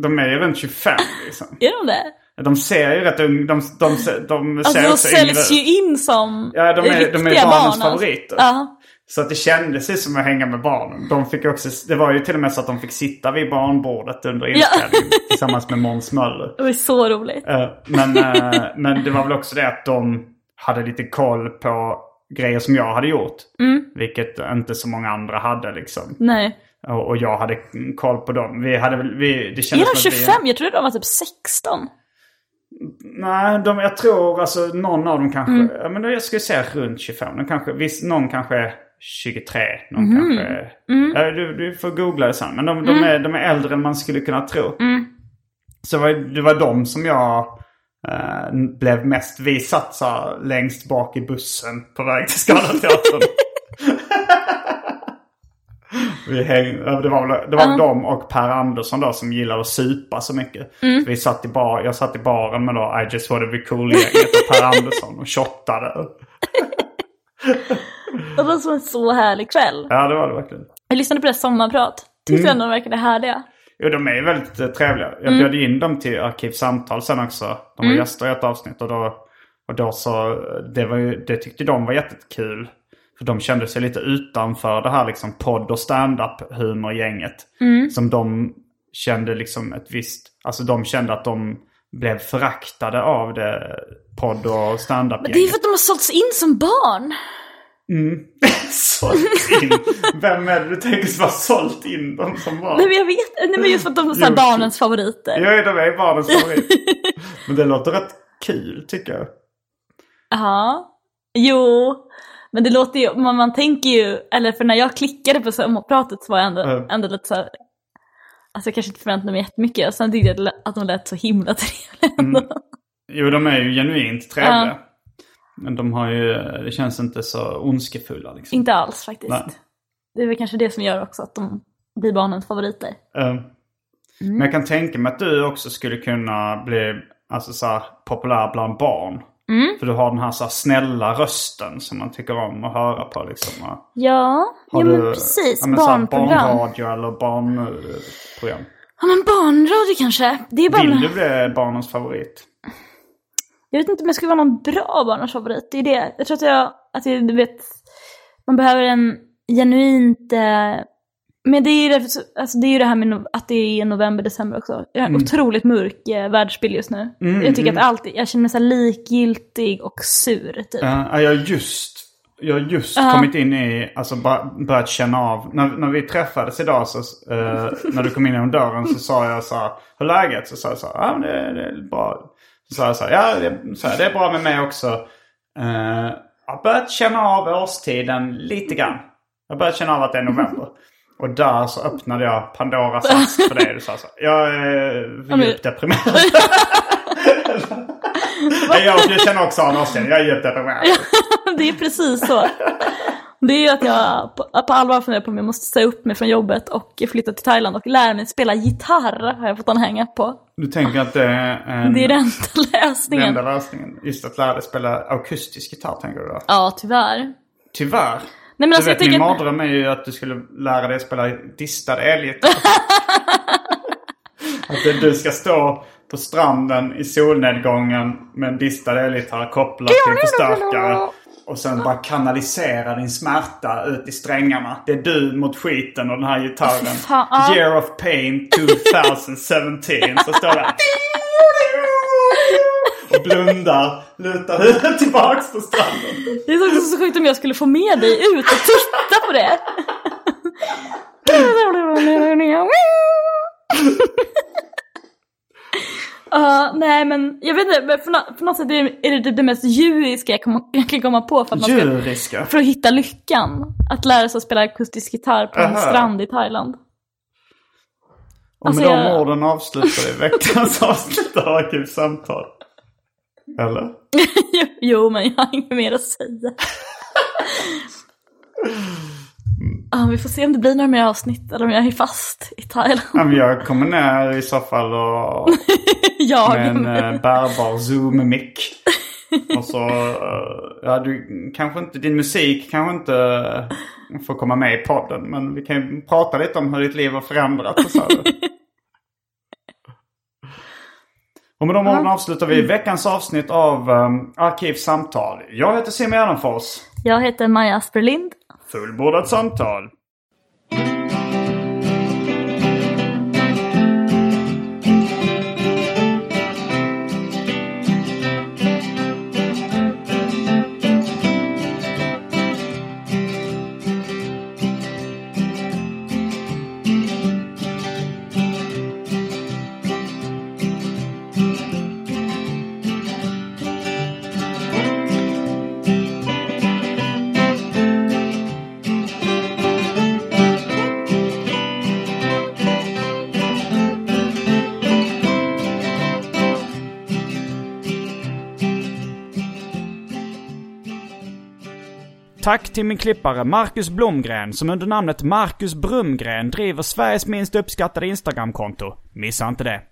de är ju runt 25 liksom. Är de det? De ser ju rätt unga, de, de, de, de Alltså ser de också säljs ju in som Ja, de är, de är barnens barn, alltså. favoriter. Ja. Så att det kändes ju som att hänga med barnen. De fick också, det var ju till och med så att de fick sitta vid barnbordet under inspelningen tillsammans med Måns Möller. Det var så roligt. Eh, men, eh, men det var väl också det att de hade lite koll på grejer som jag hade gjort. Mm. Vilket inte så många andra hade liksom. Nej. Och, och jag hade koll på dem. Vi hade väl, vi, det Är kändes de som att 25? Jag trodde de var typ 16. Vi, nej, de, jag tror alltså någon av dem kanske, Mm. men jag skulle säga runt 25. De kanske, viss, någon kanske är 23, någon Mhm. kanske... Mm. Ja, du, du får googla det sen. Men de, de, är, de är äldre än man skulle kunna tro. Mm. Så det var, det var de som jag eh, blev mest... Vi satt så här längst bak i bussen på väg till Scalateatern. Vi häng, det var, väl- det var Ja. de och Per Andersson då som gillade att supa så mycket. Mm. Så vi satt i bar, jag satt i baren med då I just wanna be cool-gänget och Per Andersson och shottade. Det var som en så härlig kväll. Ja, det var det verkligen. Jag lyssnade på deras sommarprat. Tyckte Mm. ändå de verkade härliga. Jo, de är ju väldigt eh, trevliga. Jag Mm. bjöd in dem till Arkivsamtal sen också. De var Mm. gäster i ett avsnitt och då, och då så, det, var ju, det tyckte de var jättekul. För de kände sig lite utanför det här liksom podd och stand-up humorgänget. Mm. Som de kände liksom ett visst, alltså de kände att de blev föraktade av det podd och Men det är för att de har sålts in som barn. Mm. sålt in. Vem är det du tänker som har sålt in dem som barn? Nej men jag vet Nej men just för att de är så barnens favoriter. Ja, de är barnens favorit. Men det låter rätt kul tycker jag. Ja. Jo. Men det låter ju, man, man tänker ju, eller för när jag klickade på sommarpratet så var jag ändå, Mm. ändå lite så här, Alltså jag kanske inte förväntade mig jättemycket. Och sen tyckte jag att de lät så himla trevliga. Mm. Jo, de är ju genuint trevliga. Ja. Men de har ju, det känns inte så ondskefulla liksom. Inte alls faktiskt. Nej. Det är väl kanske det som gör också att de blir barnens favoriter. Eh, Men jag kan tänka mig att du också skulle kunna bli alltså, så här, populär bland barn. Mm. För du har den här, så här snälla rösten som man tycker om att höra på. Liksom. Ja, ja du, men precis. ja, men så här Barnprogram. Barnradio eller barnprogram. Ja men barnradio kanske. Det är bara... Vill du bli barnens favorit? Jag vet inte om jag skulle vara någon bra barnens favorit. Det är det. Jag tror att jag, att jag, du vet, man behöver en genuint... Eh, men det är, ju det, alltså det är ju det här med no, att det är november, december också. Jag har en Mm. otroligt mörk eh, världsbild just nu. Mm, jag tycker mm. att allt, jag känner mig så likgiltig och sur typ. Ja, jag har just, jag just Ja. kommit in i, alltså bara börjat känna av. När, när vi träffades idag så, eh, när du kom in genom dörren så sa jag så här, hur läget? Så sa jag så här, men det, det är bra. Så sa jag här, ja det, så här, det är bra med mig också. Eh, jag har börjat känna av årstiden lite grann. Jag har börjat känna av att det är november. Och där så öppnade jag Pandoras ask för det. Du sa så jag är djupt deprimerad. jag, jag känner också av årstiden, jag är djupt deprimerad. det är precis så. Det är ju att jag på, på allvar funderar på om jag måste säga upp mig från jobbet och flytta till Thailand och lära mig spela gitarr. Har jag fått en hänga på. Du tänker att det är en, Det är den enda den lösningen. enda lösningen? Just att lära dig spela akustisk gitarr tänker du då? Ja, tyvärr. Tyvärr. Nej, men du alltså, vet jag min tänker mardröm är ju att du skulle lära dig spela distad elgitarr. Att du ska stå på stranden i solnedgången med en distad elgitarr kopplad till förstärkare. Och sen bara kanalisera din smärta ut i strängarna. Det är du mot skiten och den här gitarren. fan. Year of Pain 2017. Så står det och blundar, lutar huvudet tillbaks på stranden. Det är också så sjukt om jag skulle få med dig ut och titta på det. Uh, nej men jag vet inte, för, för något sätt är det, är det mest djuriska jag, kom, jag kan komma på för att, man ska, för att hitta lyckan. Att lära sig att spela akustisk gitarr på en Aha. strand i Thailand. Och Alltså, med de jag- orden avslutar vi veckans avsnitt av Arkivsamtal. Eller? jo, men jag har inget mer att säga. Ja, vi får se om det blir några mer avsnitt eller om jag är fast i Thailand. Ja, men jag kommer ner i så fall och jag med en eh, bärbar Zoom-mick. Och så, eh, ja du kanske inte, din musik kanske inte eh, får komma med i podden. Men vi kan ju prata lite om hur ditt liv har förändrats och så. Och med de orden avslutar vi veckans avsnitt av um, Arkivsamtal. Jag heter Simon Gärdenfors. Jag heter Maja Asperlind. Fullbordat samtal. Tack till min klippare Marcus Blomgren som under namnet Marcus Brumgren driver Sveriges minst uppskattade Instagramkonto. Missa inte det.